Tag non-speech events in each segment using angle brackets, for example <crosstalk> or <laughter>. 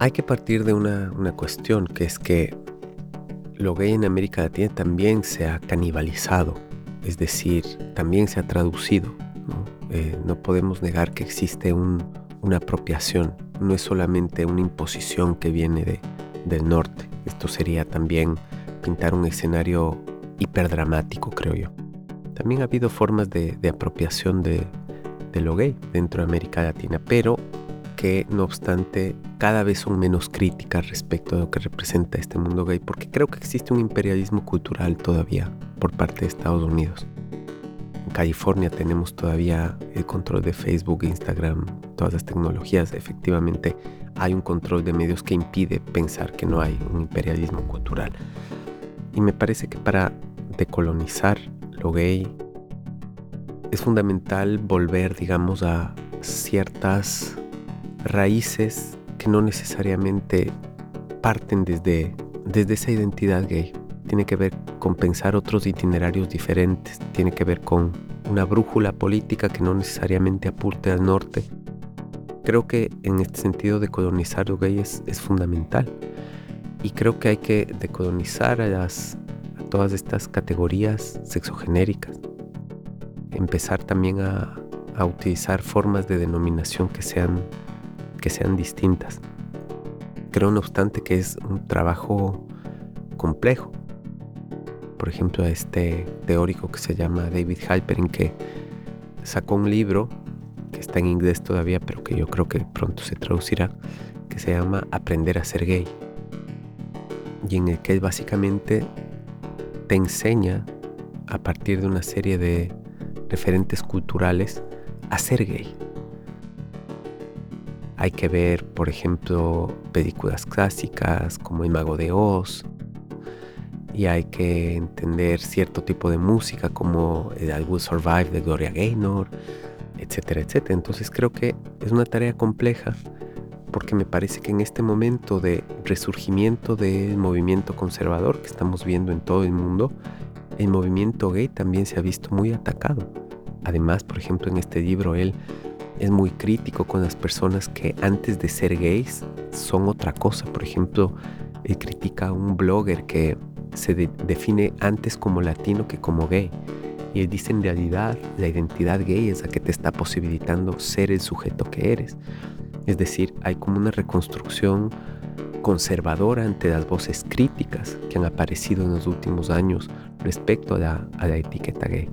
Hay que partir de una, cuestión, que es que lo gay en América Latina también se ha canibalizado, es decir, también se ha traducido. No, eh, podemos negar que existe una apropiación, no es solamente una imposición que viene de, del norte. Esto sería también pintar un escenario hiperdramático, creo yo. También ha habido formas de, apropiación de, de lo gay dentro de América Latina, pero que no obstante cada vez son menos críticas respecto a lo que representa este mundo gay, porque creo que existe un imperialismo cultural todavía por parte de Estados Unidos. En California tenemos todavía el control de Facebook, Instagram, todas las tecnologías. Efectivamente hay un control de medios que impide pensar que no hay un imperialismo cultural. Y me parece que para decolonizar lo gay es fundamental volver, digamos, a ciertas raíces que no necesariamente parten desde, desde esa identidad gay. Tiene que ver con pensar otros itinerarios diferentes, tiene que ver con una brújula política que no necesariamente apunte al norte. Creo que en este sentido decolonizar lo gay es, es fundamental y creo que hay que decolonizar a, las, a todas estas categorías sexogenéricas. Empezar también a, a utilizar formas de denominación que sean que sean distintas. Creo no obstante que es un trabajo complejo. Por ejemplo, este teórico que se llama David Halperin que sacó un libro que está en inglés todavía, pero que yo creo que pronto se traducirá, que se llama Aprender a ser gay. Y en el que básicamente te enseña a partir de una serie de referentes culturales a ser gay. Hay que ver, por ejemplo, películas clásicas como El Mago de Oz. Y hay que entender cierto tipo de música como I Will Survive de Gloria Gaynor, etcétera, etcétera. Entonces creo que es una tarea compleja porque me parece que en este momento de resurgimiento del movimiento conservador que estamos viendo en todo el mundo, el movimiento gay también se ha visto muy atacado. Además, por ejemplo, en este libro él es muy crítico con las personas que antes de ser gays son otra cosa. Por ejemplo, él critica a un blogger que se define antes como latino que como gay. Y él dice en realidad la identidad gay es la que te está posibilitando ser el sujeto que eres. Es decir, hay como una reconstrucción conservadora ante las voces críticas que han aparecido en los últimos años respecto a la, a la etiqueta gay.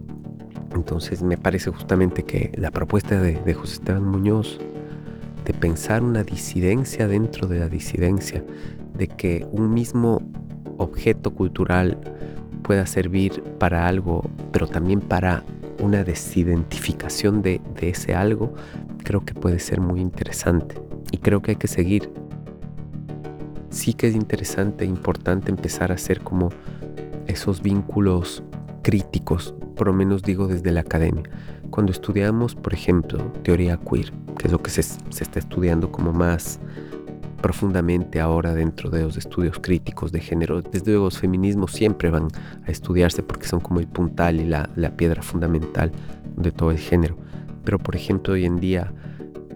Entonces me parece justamente que la propuesta de, José Esteban Muñoz de pensar una disidencia dentro de la disidencia, de que un mismo objeto cultural pueda servir para algo, pero también para una desidentificación de, de, ese algo, creo que puede ser muy interesante. Y creo que hay que seguir. Sí que es interesante e importante empezar a hacer como esos vínculos críticos por lo menos digo desde la academia. Cuando estudiamos, por ejemplo, teoría queer, que es lo que se, está estudiando como más profundamente ahora dentro de los estudios críticos de género. Desde luego los feminismos siempre van a estudiarse porque son como el puntal y la, piedra fundamental de todo el género. Pero por ejemplo hoy en día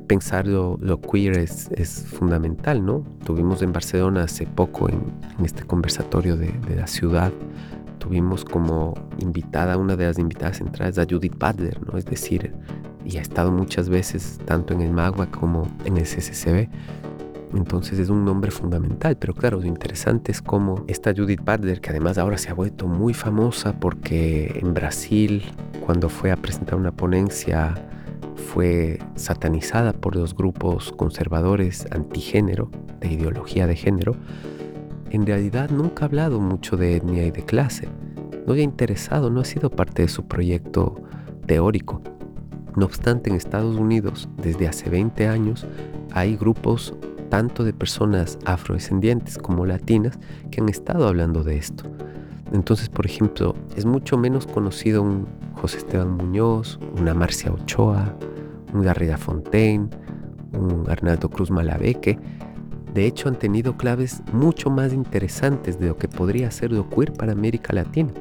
pensar lo, queer es, fundamental, ¿no? Tuvimos en Barcelona hace poco en, este conversatorio de, de la ciudad tuvimos como invitada, una de las invitadas centrales a Judith Butler, ¿no? Es decir, y ha estado muchas veces tanto en el Magua como en el CCCB. Entonces es un nombre fundamental, pero claro, lo interesante es cómo esta Judith Butler, que además ahora se ha vuelto muy famosa porque en Brasil, cuando fue a presentar una ponencia, fue satanizada por los grupos conservadores antigénero, de ideología de género, en realidad nunca ha hablado mucho de etnia y de clase. No le ha interesado, no ha sido parte de su proyecto teórico. No obstante, en Estados Unidos, desde hace 20 años, hay grupos tanto de personas afrodescendientes como latinas que han estado hablando de esto. Entonces, por ejemplo, es mucho menos conocido un José Esteban Muñoz, una Marcia Ochoa, un Garrida Fontaine, un Arnaldo Cruz Malabeque, de hecho han tenido claves mucho más interesantes de lo que podría ser lo queer para América Latina,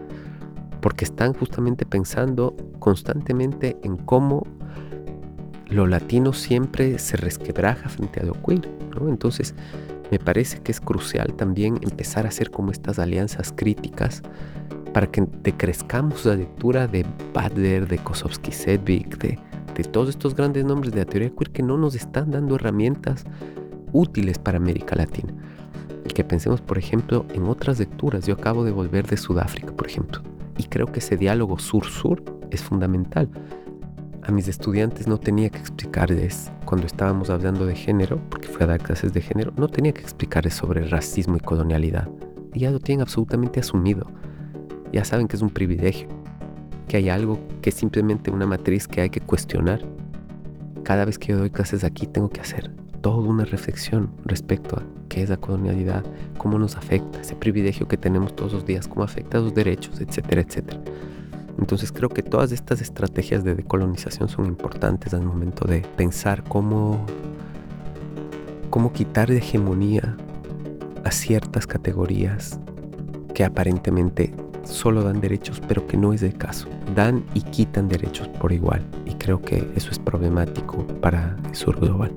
porque están justamente pensando constantemente en cómo lo latino siempre se resquebraja frente a lo queer. Entonces, me parece que es crucial también empezar a hacer como estas alianzas críticas para que decrezcamos la lectura de Butler, de Kosowski Sedgwick, de, de todos estos grandes nombres de la teoría queer que no nos están dando herramientas útiles para América Latina. Y que pensemos, por ejemplo, en otras lecturas. Yo acabo de volver de Sudáfrica, por ejemplo, y creo que ese diálogo sur-sur es fundamental. A mis estudiantes no tenía que explicarles cuando estábamos hablando de género, porque fui a dar clases de género, no tenía que explicarles sobre racismo y colonialidad. Y ya lo tienen absolutamente asumido. Ya saben que es un privilegio, que hay algo que es simplemente una matriz que hay que cuestionar. Cada vez que yo doy clases aquí tengo que hacer toda una reflexión respecto a qué es la colonialidad, cómo nos afecta, ese privilegio que tenemos todos los días, cómo afecta a los derechos, etcétera, etcétera. Entonces creo que todas estas estrategias de decolonización son importantes al momento de pensar cómo, cómo quitar de hegemonía a ciertas categorías que aparentemente solo dan derechos, pero que no es el caso. Dan y quitan derechos por igual. Y creo que eso es problemático para el sur global.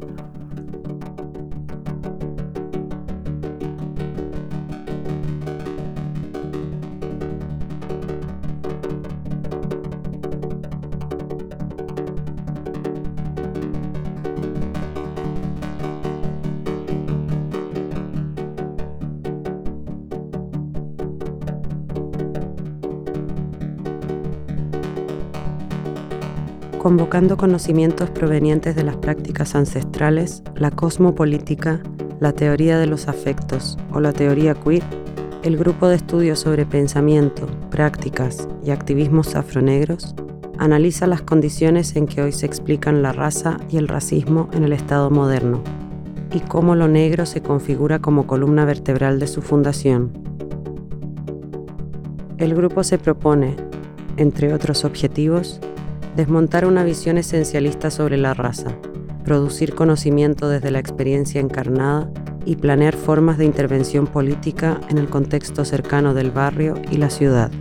Convocando conocimientos provenientes de las prácticas ancestrales, la cosmopolítica, la teoría de los afectos o la teoría queer, el grupo de estudios sobre pensamiento, prácticas y activismos afronegros analiza las condiciones en que hoy se explican la raza y el racismo en el Estado moderno y cómo lo negro se configura como columna vertebral de su fundación. El grupo se propone, entre otros objetivos, desmontar una visión esencialista sobre la raza, producir conocimiento desde la experiencia encarnada y planear formas de intervención política en el contexto cercano del barrio y la ciudad.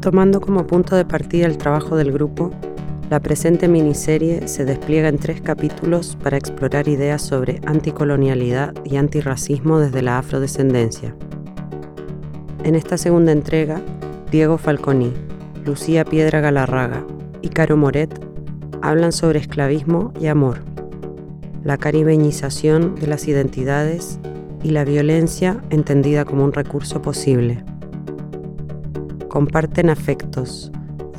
Tomando como punto de partida el trabajo del grupo, la presente miniserie se despliega en tres capítulos para explorar ideas sobre anticolonialidad y antirracismo desde la afrodescendencia. En esta segunda entrega, Diego Falconi, Lucía Piedra Galarraga y Caro Moret hablan sobre esclavismo y amor, la caribeñización de las identidades y la violencia entendida como un recurso posible. Comparten afectos,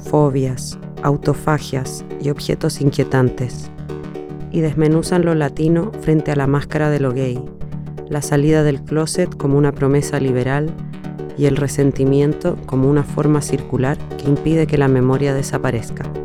fobias, autofagias y objetos inquietantes, y desmenuzan lo latino frente a la máscara de lo gay, la salida del closet como una promesa liberal y el resentimiento como una forma circular que impide que la memoria desaparezca.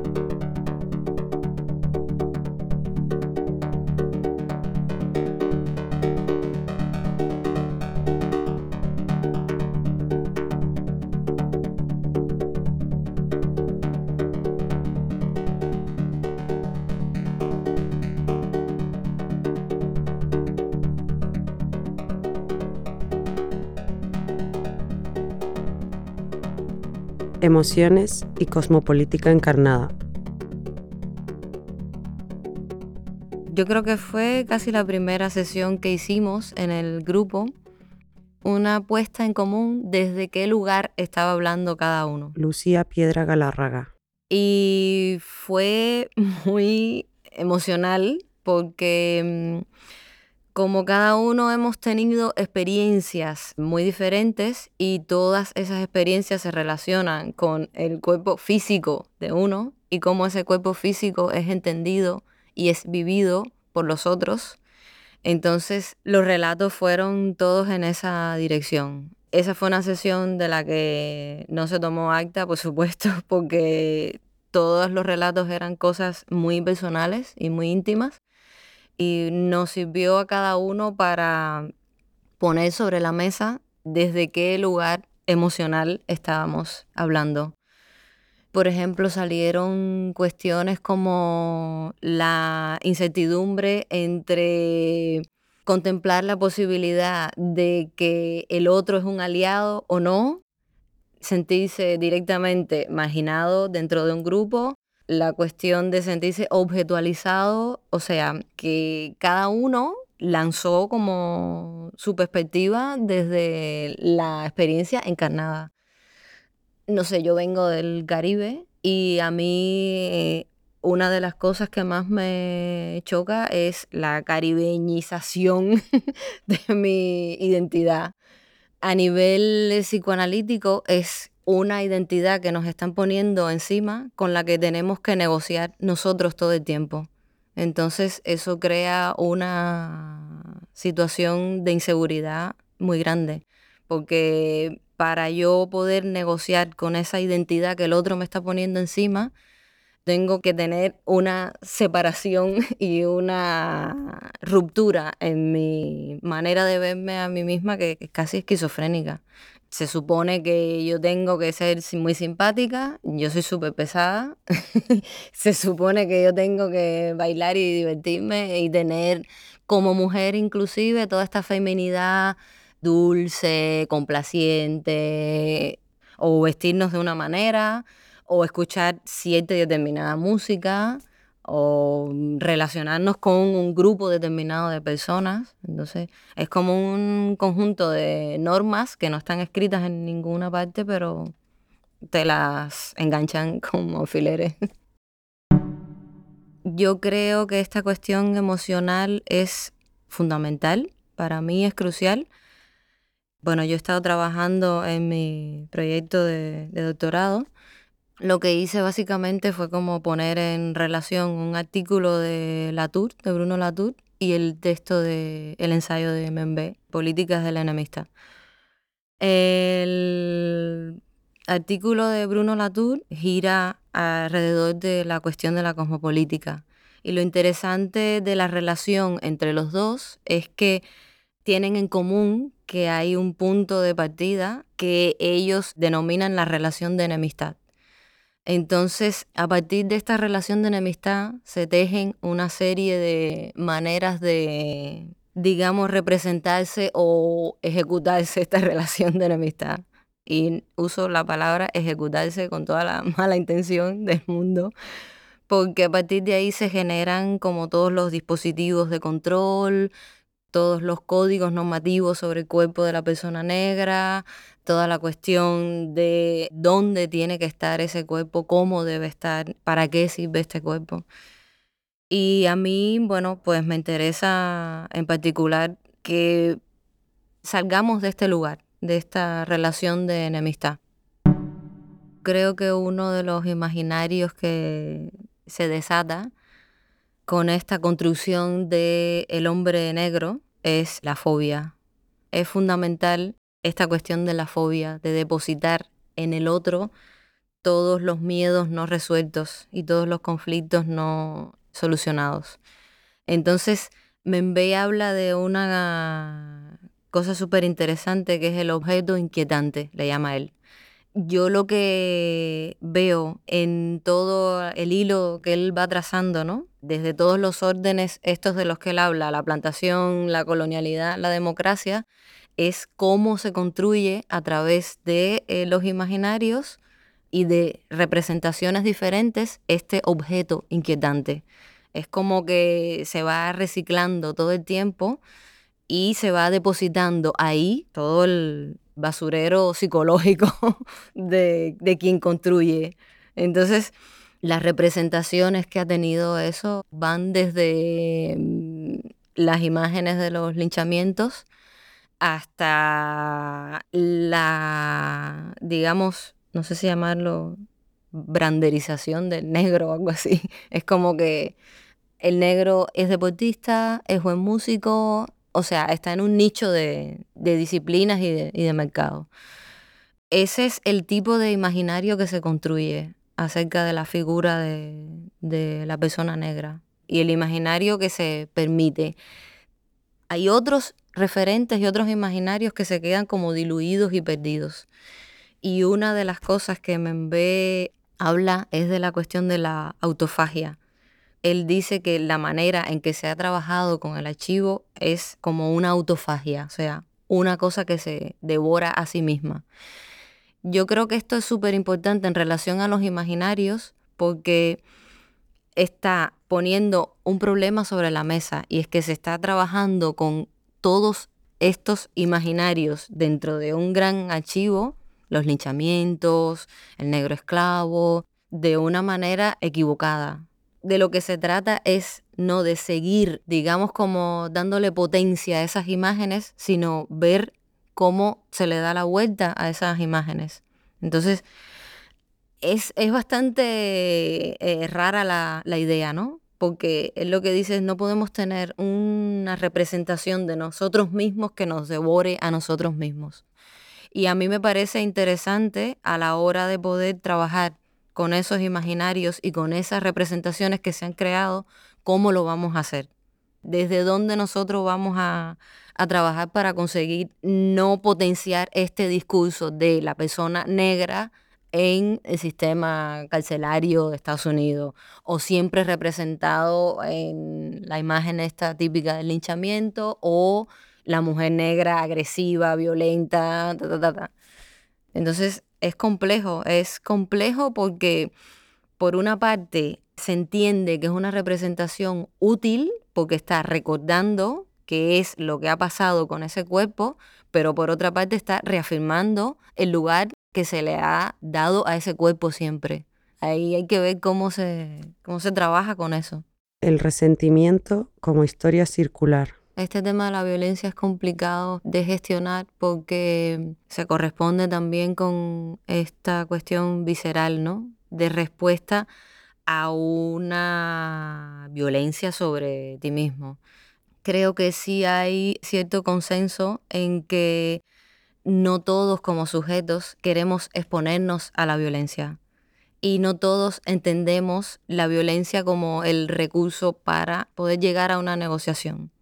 Emociones y cosmopolítica encarnada. Yo creo que fue casi la primera sesión que hicimos en el grupo, una puesta en común desde qué lugar estaba hablando cada uno. Lucía Piedra Galarraga. Y fue <laughs> muy emocional porque mm, como cada uno hemos tenido experiencias muy diferentes y todas esas experiencias se relacionan con el cuerpo físico de uno y cómo ese cuerpo físico es entendido y es vivido por los otros, entonces los relatos fueron todos en esa dirección. Esa fue una sesión de la que no se tomó acta, por supuesto, <laughs> porque todos los relatos eran cosas muy personales y muy íntimas y nos sirvió a cada uno para poner sobre la mesa desde qué lugar emocional estábamos hablando. Por ejemplo, salieron cuestiones como la incertidumbre entre contemplar la posibilidad de que el otro es un aliado o no, sentirse directamente marginado dentro de un grupo, la cuestión de sentirse objetualizado, o sea, que cada uno lanzó como su perspectiva desde la experiencia encarnada. No sé, yo vengo del Caribe y a mí una de las cosas que más me choca es la caribeñización <laughs> de mi identidad. A nivel psicoanalítico es una identidad que nos están poniendo encima con la que tenemos que negociar nosotros todo el tiempo. Entonces eso crea una situación de inseguridad muy grande, porque para yo poder negociar con esa identidad que el otro me está poniendo encima, tengo que tener una separación <laughs> y una ruptura en mi manera de verme a mí misma que es casi esquizofrénica. Se supone que yo tengo que ser muy simpática, yo soy súper pesada, <laughs> se supone que yo tengo que bailar y divertirme y tener como mujer inclusive toda esta feminidad dulce, complaciente, o vestirnos de una manera, o escuchar cierta y determinada música o relacionarnos con un grupo determinado de personas. Entonces, es como un conjunto de normas que no están escritas en ninguna parte, pero te las enganchan <laughs> como alfileres. Yo creo que esta cuestión emocional es fundamental, para mí es crucial. Bueno, yo he estado trabajando en mi proyecto de, de doctorado lo que hice básicamente fue como poner en relación un artículo de Latour, de Bruno Latour, y el texto del el ensayo de Membe, Políticas de la Enemistad. El artículo de Bruno Latour gira alrededor de la cuestión de la cosmopolítica. Y lo interesante de la relación entre los dos es que tienen en común que hay un punto de partida que ellos denominan la relación de enemistad. Entonces, a partir de esta relación de enemistad se tejen una serie de maneras de, digamos, representarse o ejecutarse esta <laughs> relación de enemistad. Y uso la palabra ejecutarse con toda la <laughs> mala intención del mundo, porque a partir de ahí se generan como todos los dispositivos de control, todos los códigos normativos sobre el cuerpo de la persona negra, toda la cuestión de dónde tiene que estar ese cuerpo, cómo debe estar, para qué sirve este cuerpo. Y a mí, bueno, pues me interesa en particular que salgamos de este lugar, de esta relación de enemistad. Creo que uno de los imaginarios que se desata con esta construcción del el hombre negro es la fobia. Es fundamental esta cuestión de la fobia, de depositar en el otro todos los miedos no resueltos y todos los conflictos no solucionados. Entonces, Membe habla de una cosa súper interesante que es el objeto inquietante, le llama él. Yo lo que veo en todo el hilo que él va trazando, ¿no? Desde todos los órdenes estos de los que él habla, la plantación, la colonialidad, la democracia, es cómo se construye a través de eh, los imaginarios y de representaciones diferentes este objeto inquietante. Es como que se va reciclando todo el tiempo y se va depositando ahí todo el basurero psicológico <laughs> de, de quien construye. Entonces, las representaciones que ha tenido eso van desde mm, las imágenes de los linchamientos hasta la, digamos, no sé si llamarlo branderización del negro o algo así. <laughs> Es como que el negro es deportista, es buen músico, o sea, está en un nicho de, disciplinas y de, y de mercado. Ese es el tipo de imaginario que se construye acerca de la figura de, de la persona negra y el imaginario que se permite. Hay otros referentes y otros imaginarios que se quedan como diluidos y perdidos. Y una de las cosas que Membe habla es de la cuestión de la autofagia. Él dice que la manera en que se ha trabajado con el archivo es como una autofagia, o sea, una cosa que se devora a sí misma. Yo creo que esto es súper importante en relación a los imaginarios porque está poniendo un problema sobre la mesa y es que se está trabajando con todos estos imaginarios dentro de un gran archivo, los linchamientos, el negro esclavo, de una manera equivocada. De lo que se trata es no de seguir, digamos, como dándole potencia a esas imágenes, sino ver cómo se le da la vuelta a esas imágenes. Entonces, es, bastante eh, rara la, la idea, ¿no? Porque es lo que dices, no podemos tener una representación de nosotros mismos que nos devore a nosotros mismos. Y a mí me parece interesante a la hora de poder trabajar con esos imaginarios y con esas representaciones que se han creado, cómo lo vamos a hacer. Desde dónde nosotros vamos a, a trabajar para conseguir no potenciar este discurso de la persona negra en el sistema carcelario de Estados Unidos o siempre representado en la imagen esta típica del linchamiento o la mujer negra agresiva, violenta, Entonces es complejo, es complejo porque por una parte se entiende que es una representación útil porque está recordando qué es lo que ha pasado con ese cuerpo, pero por otra parte está reafirmando el lugar que se le ha dado a ese cuerpo siempre. Ahí hay que ver cómo se, cómo se trabaja con eso. El resentimiento como historia circular. Este tema de la violencia es complicado de gestionar porque se corresponde también con esta cuestión visceral, ¿no? De respuesta a una violencia sobre ti mismo. Creo que sí hay cierto consenso en que no todos como sujetos queremos exponernos a la violencia y no todos entendemos la violencia como el recurso para poder llegar a una negociación.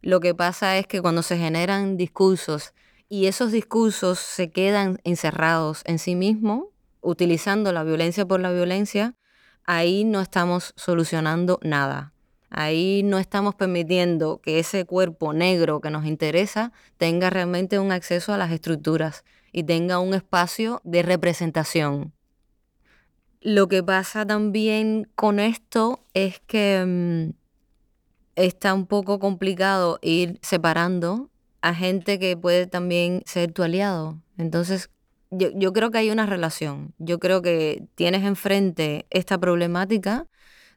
Lo que pasa es que cuando se generan discursos y esos discursos se quedan encerrados en sí mismos, utilizando la violencia por la violencia, ahí no estamos solucionando nada. Ahí no estamos permitiendo que ese cuerpo negro que nos interesa tenga realmente un acceso a las estructuras y tenga un espacio de representación. Lo que pasa también con esto es que mm, está un poco complicado ir separando a gente que puede también ser tu aliado. Entonces, yo, yo creo que hay una relación. Yo creo que tienes enfrente esta problemática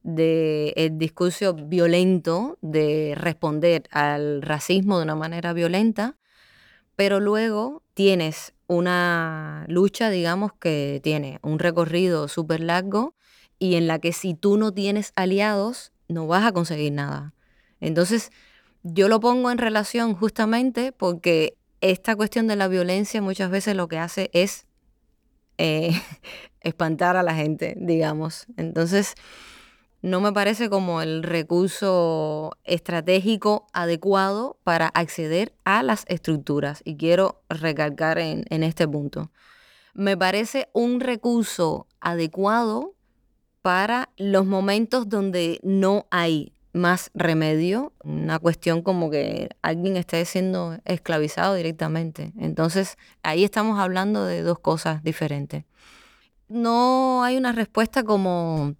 del discurso violento, de responder al racismo de una manera violenta, pero luego tienes una lucha, digamos, que tiene un recorrido súper largo y en la que si tú no tienes aliados, no vas a conseguir nada. Entonces, yo lo pongo en relación justamente porque esta cuestión de la violencia muchas veces lo que hace es eh, <laughs> espantar a la gente, digamos. Entonces, no me parece como el recurso estratégico adecuado para acceder a las estructuras y quiero recalcar en, este punto. Me parece un recurso adecuado para los momentos donde no hay más remedio, una cuestión como que alguien esté siendo esclavizado directamente. Entonces, ahí estamos hablando de dos cosas diferentes. No hay una respuesta como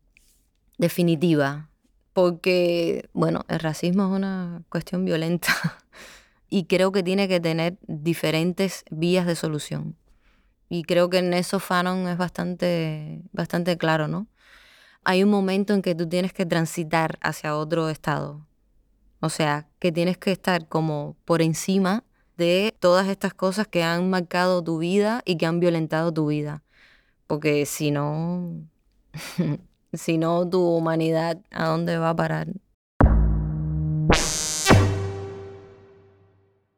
definitiva, porque, bueno, el racismo es una cuestión violenta <laughs> y creo que tiene que tener diferentes vías de solución. Y creo que en eso Fanon es bastante, bastante claro, ¿no? Hay un momento en que tú tienes que transitar hacia otro estado. O sea, que tienes que estar como por encima de todas estas cosas que han marcado tu vida y que han violentado tu vida. Porque si no, <laughs> sino tu humanidad, ¿a dónde va a parar?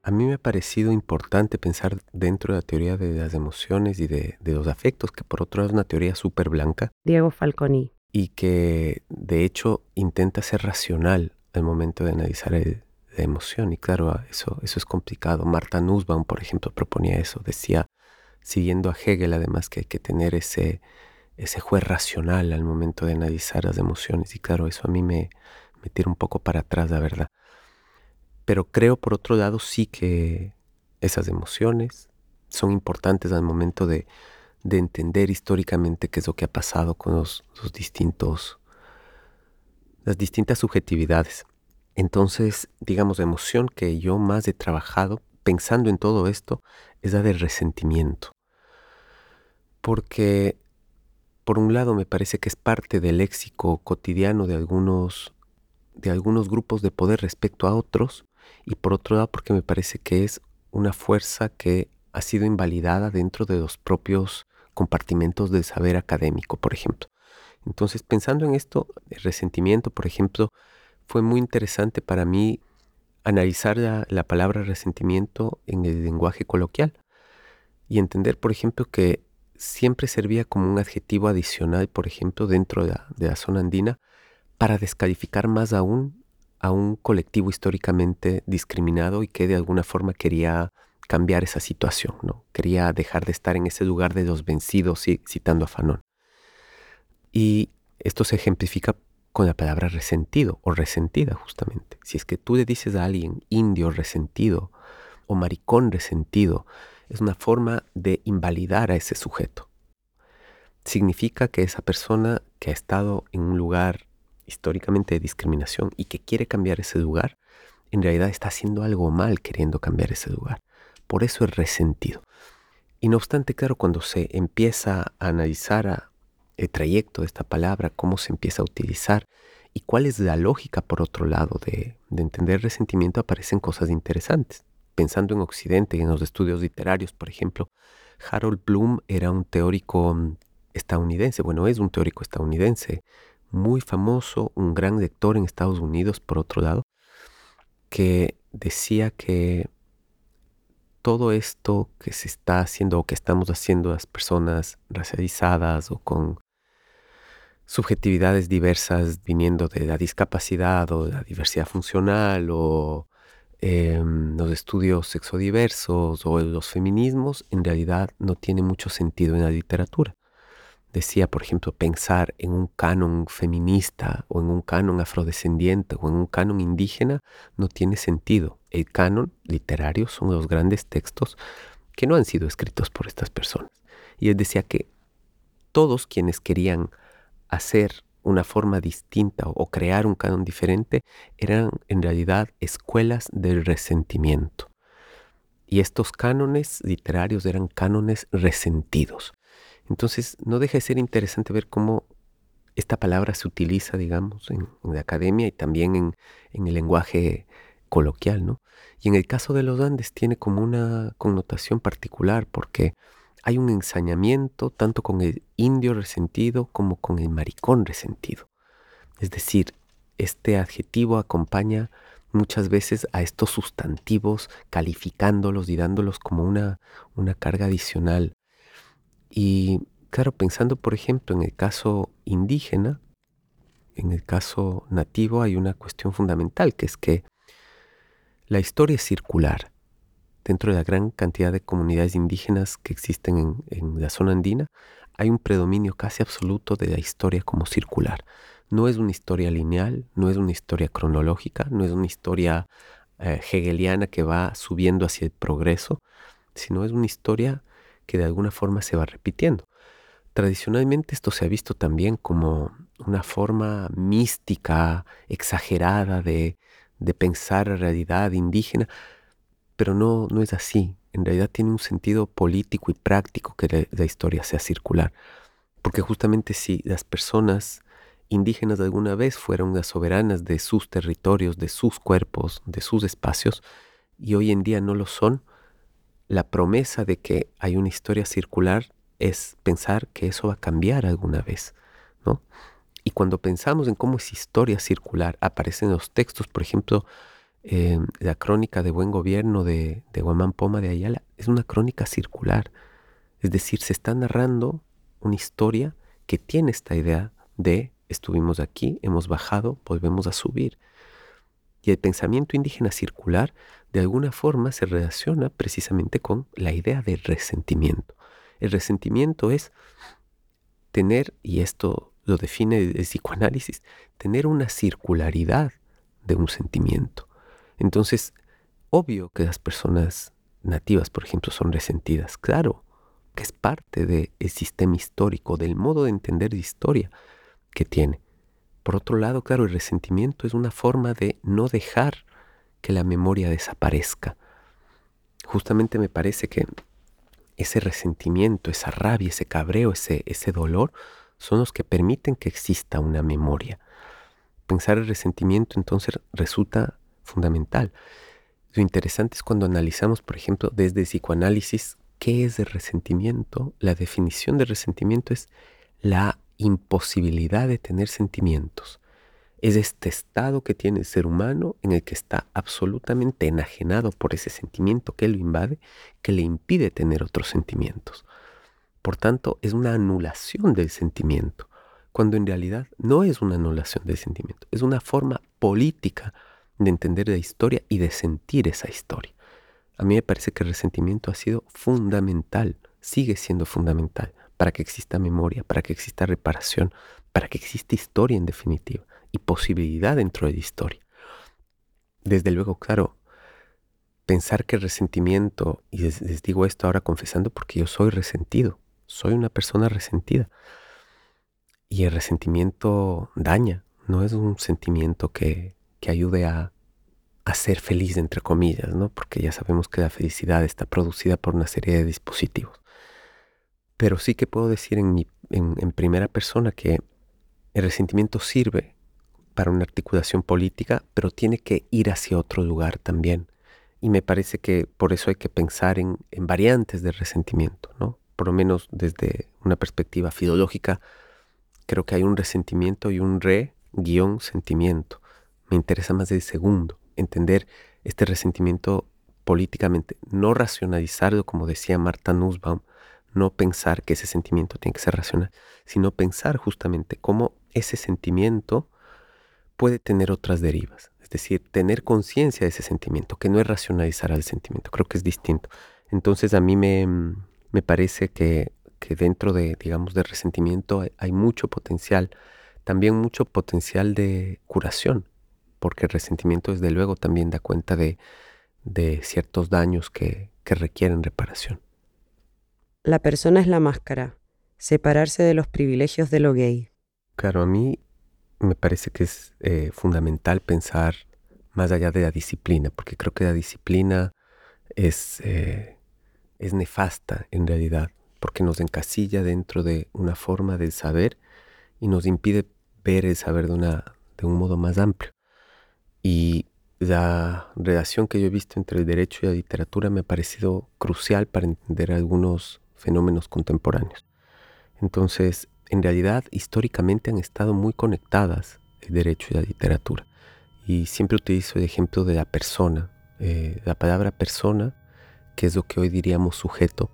A mí me ha parecido importante pensar dentro de la teoría de las emociones y de, los afectos, que por otro lado es una teoría súper blanca. Diego Falconi. Y que de hecho intenta ser racional al momento de analizar la emoción. Y claro, eso, eso es complicado. Marta Nussbaum, por ejemplo, proponía eso. Decía, siguiendo a Hegel, además, que hay que tener ese, ese juez racional al momento de analizar las emociones. Y claro, eso a mí me, me tira un poco para atrás, la verdad. Pero creo, por otro lado, sí que esas emociones son importantes al momento de, de entender históricamente qué es lo que ha pasado con los, distintos, las distintas subjetividades. Entonces, digamos, la emoción que yo más he trabajado pensando en todo esto es la del resentimiento. Porque, por un lado, me parece que es parte del léxico cotidiano de algunos, de algunos grupos de poder respecto a otros, y por otro lado, porque me parece que es una fuerza que ha sido invalidada dentro de los propios compartimentos del saber académico, por ejemplo. Entonces, pensando en esto, el resentimiento, por ejemplo, fue muy interesante para mí analizar la, palabra resentimiento en el lenguaje coloquial y entender, por ejemplo, que siempre servía como un adjetivo adicional, por ejemplo, dentro de la, zona andina, para descalificar más aún a un colectivo históricamente discriminado y que de alguna forma quería cambiar esa situación, ¿no? Quería dejar de estar en ese lugar de los vencidos, citando a Fanon. Y esto se ejemplifica con la palabra resentido o resentida justamente. Si es que tú le dices a alguien indio resentido o maricón resentido, es una forma de invalidar a ese sujeto. Significa que esa persona que ha estado en un lugar históricamente de discriminación y que quiere cambiar ese lugar, en realidad está haciendo algo mal queriendo cambiar ese lugar. Por eso es resentido. Y no obstante, claro, cuando se empieza a analizar el trayecto de esta palabra, cómo se empieza a utilizar y cuál es la lógica, por otro lado, de, entender resentimiento, aparecen cosas interesantes. Pensando en Occidente en los estudios literarios, por ejemplo, Harold Bloom era un teórico mm, estadounidense, bueno, es un teórico estadounidense muy famoso, un gran lector en Estados Unidos, por otro lado, que decía que todo esto que se está haciendo o que estamos haciendo las personas racializadas o con subjetividades diversas viniendo de la discapacidad o de la diversidad funcional o em, los estudios sexodiversos o los feminismos, en realidad no tiene mucho sentido en la literatura. Decía, por ejemplo, pensar en un canon feminista o en un canon afrodescendiente o en un canon indígena no tiene sentido. El canon literario son los grandes textos que no han sido escritos por estas personas. Y él decía que todos quienes querían hacer una forma distinta o crear un canon diferente eran en realidad escuelas del resentimiento. Y estos cánones literarios eran cánones resentidos. Entonces no deja de ser interesante ver cómo esta palabra se utiliza, digamos, en, la academia y también en, en, el lenguaje coloquial, ¿no? Y en el caso de los Andes tiene como una connotación particular porque hay un ensañamiento tanto con el indio resentido como con el maricón resentido. Es decir, este adjetivo acompaña muchas veces a estos sustantivos, calificándolos y dándolos como una, una carga adicional. Y claro, pensando por ejemplo en el caso indígena, en el caso nativo hay una cuestión fundamental, que es que la historia es circular dentro de la gran cantidad de comunidades indígenas que existen en, la zona andina, hay un predominio casi absoluto de la historia como circular. No es una historia lineal, no es una historia cronológica, no es una historia eh, hegeliana que va subiendo hacia el progreso, sino es una historia que de alguna forma se va repitiendo. Tradicionalmente esto se ha visto también como una forma mística, exagerada de, de pensar la realidad indígena, pero no, no es así. En realidad tiene un sentido político y práctico que la, historia sea circular. Porque justamente si las personas indígenas alguna vez fueron las soberanas de sus territorios, de sus cuerpos, de sus espacios, y hoy en día no lo son, la promesa de que hay una historia circular es pensar que eso va a cambiar alguna vez, ¿no? Y cuando pensamos en cómo es historia circular, aparecen los textos, por ejemplo, Em, la crónica de buen gobierno de, de Guamán Poma de Ayala es una crónica circular. Es decir, se está narrando una historia que tiene esta idea de estuvimos aquí, hemos bajado, volvemos a subir. Y el pensamiento indígena circular de alguna forma se relaciona precisamente con la idea de resentimiento. El resentimiento es tener, y esto lo define el psicoanálisis, tener una circularidad de un sentimiento. Entonces, obvio que las personas nativas, por ejemplo, son resentidas, claro, que es parte del sistema histórico, del modo de entender de historia que tiene. Por otro lado, claro, el resentimiento es una forma de no dejar que la memoria desaparezca. Justamente me parece que ese resentimiento, esa rabia, ese cabreo, ese, ese dolor, son los que permiten que exista una memoria. Pensar el resentimiento entonces resulta fundamental. Lo interesante es cuando analizamos, por ejemplo, desde psicoanálisis, qué es el resentimiento. La definición de resentimiento es la imposibilidad de tener sentimientos. Es este estado que tiene el ser humano en el que está absolutamente enajenado por ese sentimiento que lo invade, que le impide tener otros sentimientos. Por tanto, es una anulación del sentimiento, cuando en realidad no es una anulación del sentimiento, es una forma política de entender la historia y de sentir esa historia. A mí me parece que el resentimiento ha sido fundamental, sigue siendo fundamental para que exista memoria, para que exista reparación, para que exista historia en definitiva y posibilidad dentro de la historia. Desde luego, claro, pensar que el resentimiento, y les, digo esto ahora confesando porque yo soy resentido, soy una persona resentida. Y el resentimiento daña, no es un sentimiento que, que ayude a, ser feliz, entre comillas, ¿no? porque ya sabemos que la felicidad está producida por una serie de dispositivos. Pero sí que puedo decir en, mi, en, primera persona que el resentimiento sirve para una articulación política, pero tiene que ir hacia otro lugar también. Y me parece que por eso hay que pensar en, variantes de resentimiento, ¿no? Por lo menos desde una perspectiva filológica, creo que hay un resentimiento y un re-sentimiento. Me interesa más el segundo, entender este resentimiento políticamente, no racionalizarlo, como decía Marta Nussbaum, no pensar que ese sentimiento tiene que ser racional, sino pensar justamente cómo ese sentimiento puede tener otras derivas. Es decir, tener conciencia de ese sentimiento, que no es racionalizar al sentimiento, creo que es distinto. Entonces a mí me, me parece que, que, dentro de, digamos, de resentimiento hay, mucho potencial, también mucho potencial de curación, porque el resentimiento desde luego también da cuenta de, de ciertos daños que, que requieren reparación. La persona es la máscara, separarse de los privilegios de lo gay. Claro, a mí me parece que es eh, fundamental pensar más allá de la disciplina, porque creo que la disciplina es, eh, es nefasta en realidad, porque nos encasilla dentro de una forma del saber y nos impide ver el saber de, una, de un modo más amplio. Y la relación que yo he visto entre el derecho y la literatura me ha parecido crucial para entender algunos fenómenos contemporáneos. Entonces, en realidad, históricamente han estado muy conectadas el derecho y la literatura. Y siempre utilizo el ejemplo de la persona. Eh, la palabra persona, que es lo que hoy diríamos sujeto,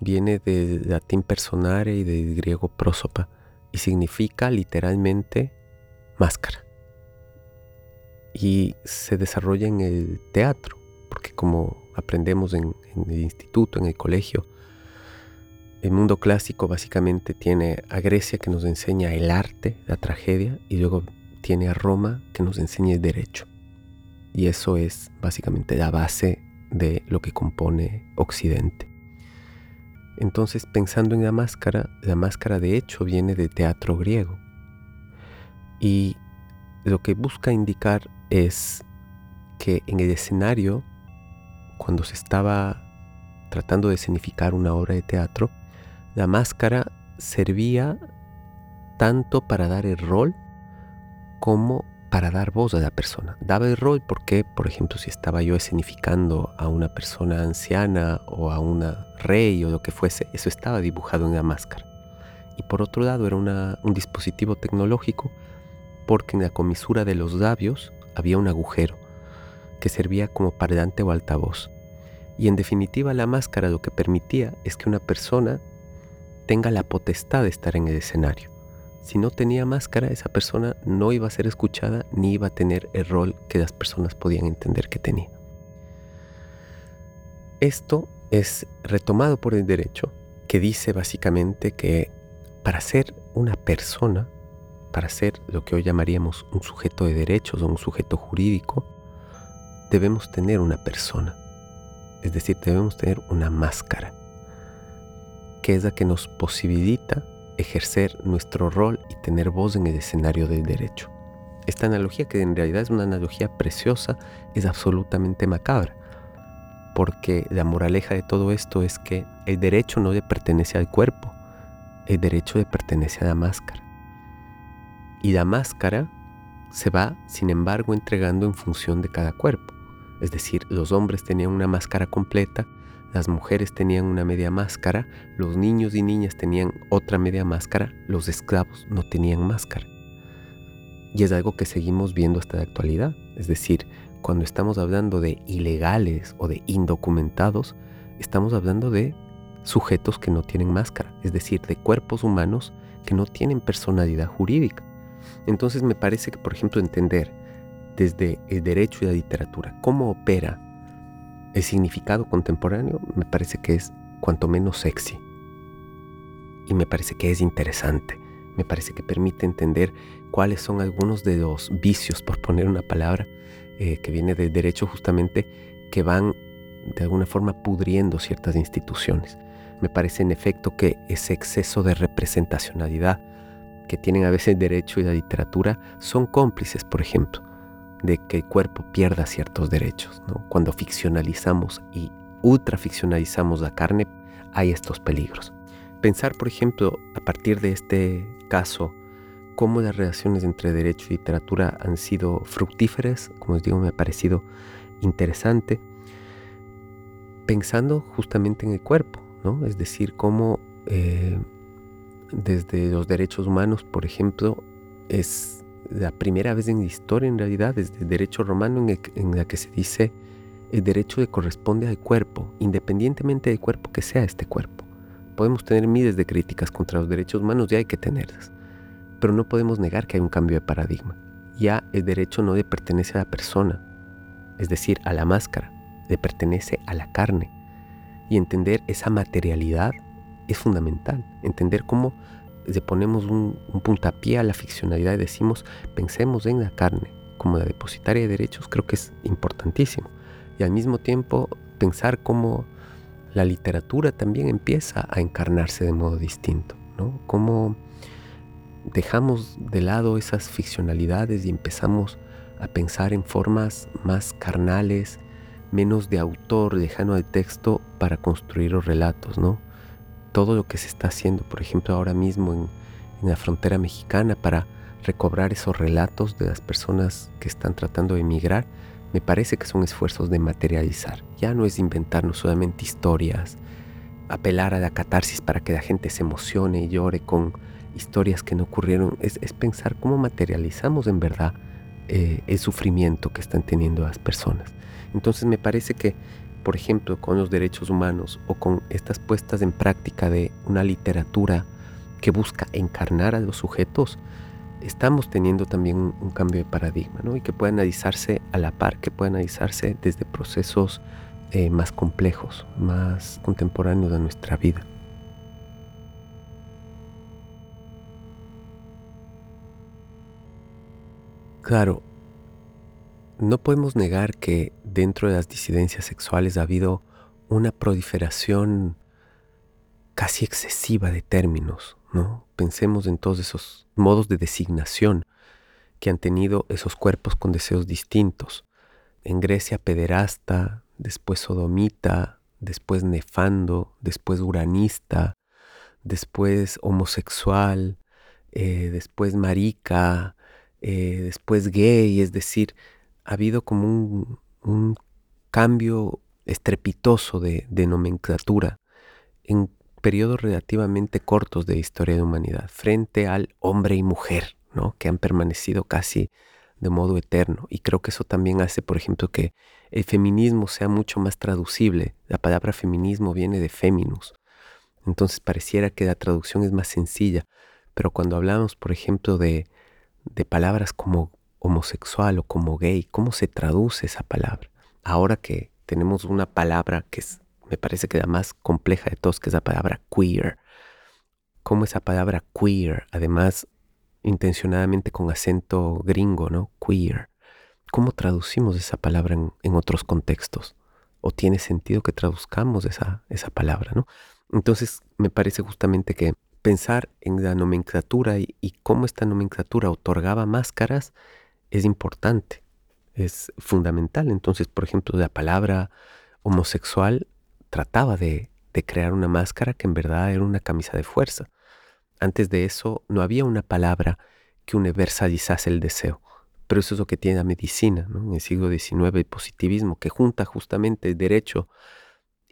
viene del latín personare y del griego prósopa y significa literalmente máscara. Y se desarrolla en el teatro, porque como aprendemos en el instituto, en el colegio, el mundo clásico básicamente tiene a Grecia que nos enseña el arte, la tragedia, y luego tiene a Roma que nos enseña el derecho. Y eso es básicamente la base de lo que compone Occidente. Entonces, pensando en la máscara, la máscara de hecho viene del teatro griego. Y lo que busca indicar es que en el escenario, cuando se estaba tratando de escenificar una obra de teatro, la máscara servía tanto para dar el rol como para dar voz a la persona. Daba el rol porque, por ejemplo, si estaba yo escenificando a una persona anciana o a una rey o lo que fuese, eso estaba dibujado en la máscara. Y por otro lado era un dispositivo tecnológico porque en la comisura de los labios había un agujero que servía como parlante o altavoz. Y en definitiva la máscara lo que permitía es que una persona tenga la potestad de estar en el escenario. Si no tenía máscara, esa persona no iba a ser escuchada ni iba a tener el rol que las personas podían entender que tenía. Esto es retomado por el derecho, que dice básicamente que para ser una persona, para ser lo que hoy llamaríamos un sujeto de derechos o un sujeto jurídico, debemos tener una persona. Es decir, debemos tener una máscara. que es la que nos posibilita ejercer nuestro rol y tener voz en el escenario del derecho. Esta analogía, que en realidad es una analogía preciosa, es absolutamente macabra, porque la moraleja de todo esto es que el derecho no le pertenece al cuerpo, el derecho le pertenece a la máscara. Y la máscara se va, sin embargo, entregando en función de cada cuerpo. Es decir, los hombres tenían una máscara completa, las mujeres tenían una media máscara, los niños y niñas tenían otra media máscara, los esclavos no tenían máscara. Y es algo que seguimos viendo hasta la actualidad. Es decir, cuando estamos hablando de ilegales o de indocumentados, estamos hablando de sujetos que no tienen máscara, es decir, de cuerpos humanos que no tienen personalidad jurídica. Entonces me parece que, por ejemplo, entender desde el derecho y la literatura cómo opera el significado contemporáneo, me parece que es cuanto menos sexy. Y me parece que es interesante. Me parece que permite entender cuáles son algunos de los vicios, por poner una palabra, eh, que viene del derecho justamente, que van de alguna forma pudriendo ciertas instituciones. Me parece en efecto que ese exceso de representacionalidad que tienen a veces derecho y la literatura son cómplices, por ejemplo, de que el cuerpo pierda ciertos derechos. Cuando ficcionalizamos y ultraficcionalizamos la carne, hay estos peligros. Pensar, por ejemplo, a partir de este caso, cómo las relaciones entre derecho y literatura han sido fructíferas, como os digo, me ha parecido interesante, pensando justamente en el cuerpo, ¿no? Es decir, cómo eh, desde los derechos humanos, por ejemplo, es la primera vez en la historia, en realidad, desde el derecho romano en, la que se dice el derecho le corresponde al cuerpo, independientemente del cuerpo que sea este cuerpo. Podemos tener miles de críticas contra los derechos humanos, ya hay que tenerlas pero no podemos negar que hay un cambio de paradigma. Ya el derecho no le pertenece a la persona, es decir, a la máscara, le pertenece a la carne. Y entender esa materialidad es fundamental. Entender cómo le ponemos un, puntapié a la ficcionalidad y decimos, pensemos en la carne como la depositaria de derechos, creo que es importantísimo. Y al mismo tiempo pensar cómo la literatura también empieza a encarnarse de modo distinto, ¿no? Cómo dejamos de lado esas ficcionalidades y empezamos a pensar en formas más carnales, menos de autor, lejano al texto para construir los relatos, ¿no? Todo lo que se está haciendo, por ejemplo, ahora mismo en, la frontera mexicana para recobrar esos relatos de las personas que están tratando de emigrar, me parece que son esfuerzos de materializar. Ya no es inventarnos solamente historias, apelar a la catarsis para que la gente se emocione y llore con historias que no ocurrieron, es, pensar cómo materializamos en verdad eh, el sufrimiento que están teniendo las personas. Entonces me parece que, por ejemplo, con los derechos humanos o con estas puestas en práctica de una literatura que busca encarnar a los sujetos, estamos teniendo también un, cambio de paradigma, ¿no? Y que puede analizarse a la par, que puede analizarse desde procesos eh, más complejos, más contemporáneos de nuestra vida. Claro, no podemos negar que dentro de las disidencias sexuales ha habido una proliferación casi excesiva de términos, ¿no? Pensemos en todos esos modos de designación que han tenido esos cuerpos con deseos distintos. En Grecia pederasta, después sodomita, después nefando, después uranista, después homosexual, eh, después marica, eh, después gay, es decir, ha habido como un, cambio estrepitoso de, nomenclatura en periodos relativamente cortos de historia de humanidad frente al hombre y mujer, ¿no? que han permanecido casi de modo eterno. Y creo que eso también hace, por ejemplo, que el feminismo sea mucho más traducible. La palabra feminismo viene de feminus. Entonces pareciera que la traducción es más sencilla. Pero cuando hablamos, por ejemplo, de de palabras como homosexual o como gay, ¿cómo se traduce esa palabra? Ahora que tenemos una palabra que es, me parece que la más compleja de todos, que es la palabra queer. ¿Cómo esa palabra queer, además intencionadamente con acento gringo, ¿no? Queer. ¿Cómo traducimos esa palabra en, otros contextos? ¿O tiene sentido que traduzcamos esa, esa palabra, ¿no? Entonces me parece justamente que pensar en la nomenclatura y, cómo esta nomenclatura otorgaba máscaras es importante, es fundamental. Entonces, por ejemplo, la palabra homosexual trataba de, de crear una máscara que en verdad era una camisa de fuerza. Antes de eso no había una palabra que universalizase el deseo. Pero eso es lo que tiene la medicina, en el siglo XIX, el positivismo, que junta justamente el derecho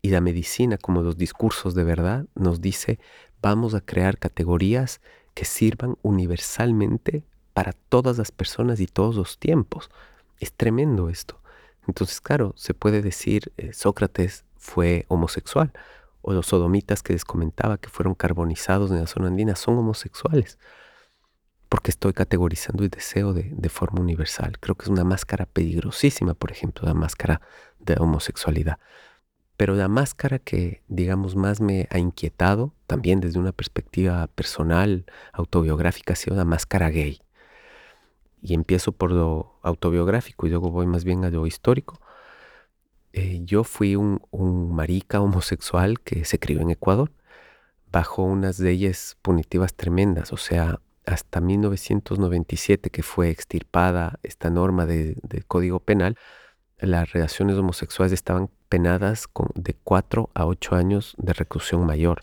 y la medicina como los discursos de verdad, nos dice, vamos a crear categorías que sirvan universalmente para todas las personas y todos los tiempos. Es tremendo esto. Entonces, claro, se puede decir, eh, Sócrates fue homosexual, o los sodomitas que les comentaba que fueron carbonizados en la zona andina son homosexuales, porque estoy categorizando el deseo de, de forma universal. Creo que es una máscara peligrosísima, por ejemplo, la máscara de homosexualidad. Pero la máscara que, digamos, más me ha inquietado, también desde una perspectiva personal, autobiográfica, ha sido la máscara gay. Y empiezo por lo autobiográfico y luego voy más bien a lo histórico. Eh, yo fui un, marica homosexual que se crió en Ecuador bajo unas leyes punitivas tremendas, o sea, hasta 1997 que fue extirpada esta norma del Código Penal, las relaciones homosexuales estaban penadas con de 4 a 8 años de reclusión mayor,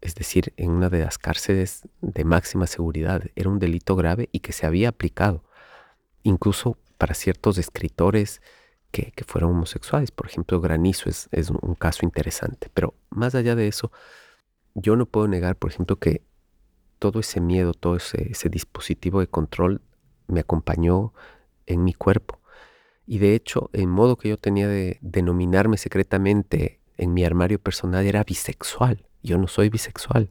es decir, en una de las cárceles de máxima seguridad. Era un delito grave y que se había aplicado, incluso para ciertos escritores, que, fueron homosexuales. Por ejemplo, Granizo es, un, caso interesante. Pero más allá de eso, yo no puedo negar, por ejemplo, que todo ese miedo, todo ese, dispositivo de control me acompañó en mi cuerpo. Y de hecho, el modo que yo tenía de denominarme secretamente en mi armario personal era bisexual. Yo no soy bisexual.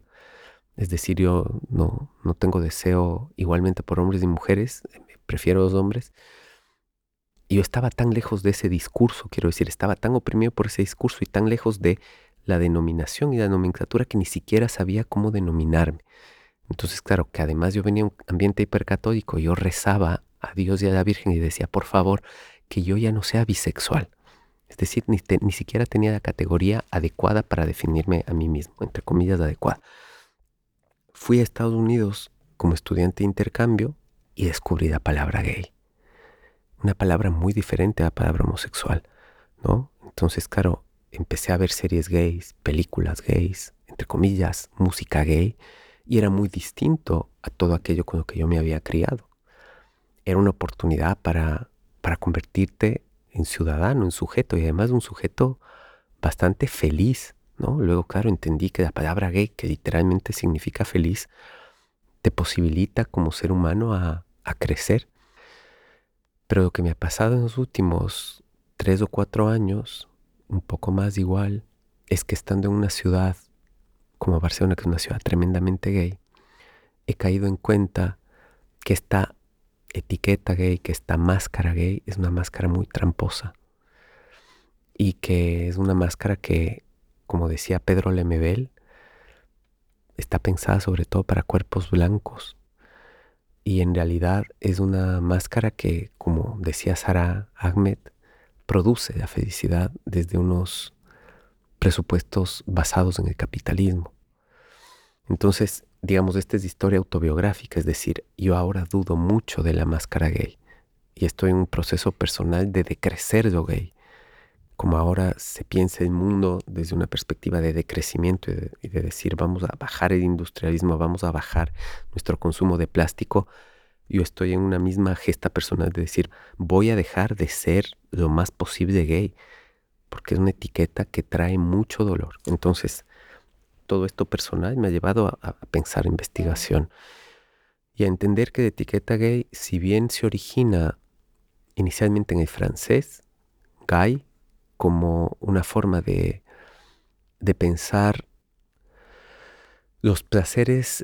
Es decir, yo no, no tengo deseo igualmente por hombres y mujeres, prefiero los hombres. Y yo estaba tan lejos de ese discurso, quiero decir, estaba tan oprimido por ese discurso y tan lejos de la denominación y la nomenclatura que ni siquiera sabía cómo denominarme. Entonces, claro, que además yo venía de un ambiente hipercatólico, yo rezaba a Dios y a la Virgen y decía, por favor, que yo ya no sea bisexual. Es decir, ni, ni siquiera tenía la categoría adecuada para definirme a mí mismo, entre comillas, adecuada. Fui a Estados Unidos como estudiante de intercambio y descubrí la palabra gay una palabra muy diferente a la palabra homosexual, ¿no? Entonces, claro, empecé a ver series gays, películas gays, entre comillas, música gay, y era muy distinto a todo aquello con lo que yo me había criado. Era una oportunidad para, para convertirte en ciudadano, en sujeto, y además un sujeto bastante feliz, ¿no? Luego, claro, entendí que la palabra gay, que literalmente significa feliz, te posibilita como ser humano a, crecer pero lo que me ha pasado en los últimos tres o cuatro años, un poco más igual, es que estando en una ciudad como Barcelona, que es una ciudad tremendamente gay, he caído en cuenta que esta etiqueta gay, que esta máscara gay es una máscara muy tramposa y que es una máscara que, como decía Pedro Lemebel, está pensada sobre todo para cuerpos blancos y en realidad es una máscara que, como decía Sara Ahmed, produce la felicidad desde unos presupuestos basados en el capitalismo. Entonces, digamos, esta es historia autobiográfica, es decir, yo ahora dudo mucho de la máscara gay y estoy en un proceso personal de decrecer lo gay como ahora se piensa el mundo desde una perspectiva de decrecimiento y de, decir vamos a bajar el industrialismo, vamos a bajar nuestro consumo de plástico, yo estoy en una misma gesta personal de decir voy a dejar de ser lo más posible gay, porque es una etiqueta que trae mucho dolor. Entonces, todo esto personal me ha llevado a, a pensar investigación y a entender que la etiqueta gay, si bien se origina inicialmente en el francés, gay, como una forma de, pensar los placeres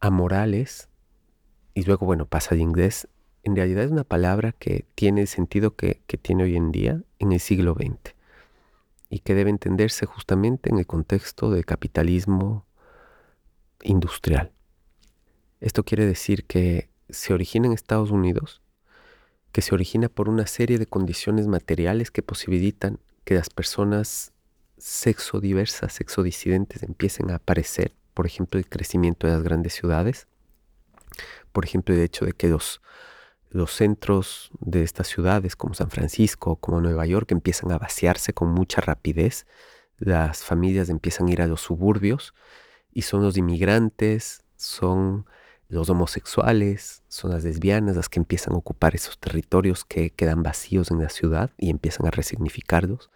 amorales, y luego, bueno, pasa al inglés, en realidad es una palabra que tiene el sentido que, que tiene hoy en día en el siglo XX y que debe entenderse justamente en el contexto del capitalismo industrial. Esto quiere decir que se origina en Estados Unidos, que se origina por una serie de condiciones materiales que posibilitan que las personas sexo diversas, sexo disidentes empiecen a aparecer, por ejemplo, el crecimiento de las grandes ciudades, por ejemplo, el hecho de que los, los centros de estas ciudades como San Francisco, como Nueva York, empiezan a vaciarse con mucha rapidez, las familias empiezan a ir a los suburbios y son los inmigrantes, son los homosexuales, son las lesbianas las que empiezan a ocupar esos territorios que quedan vacíos en la ciudad y empiezan a resignificarlos.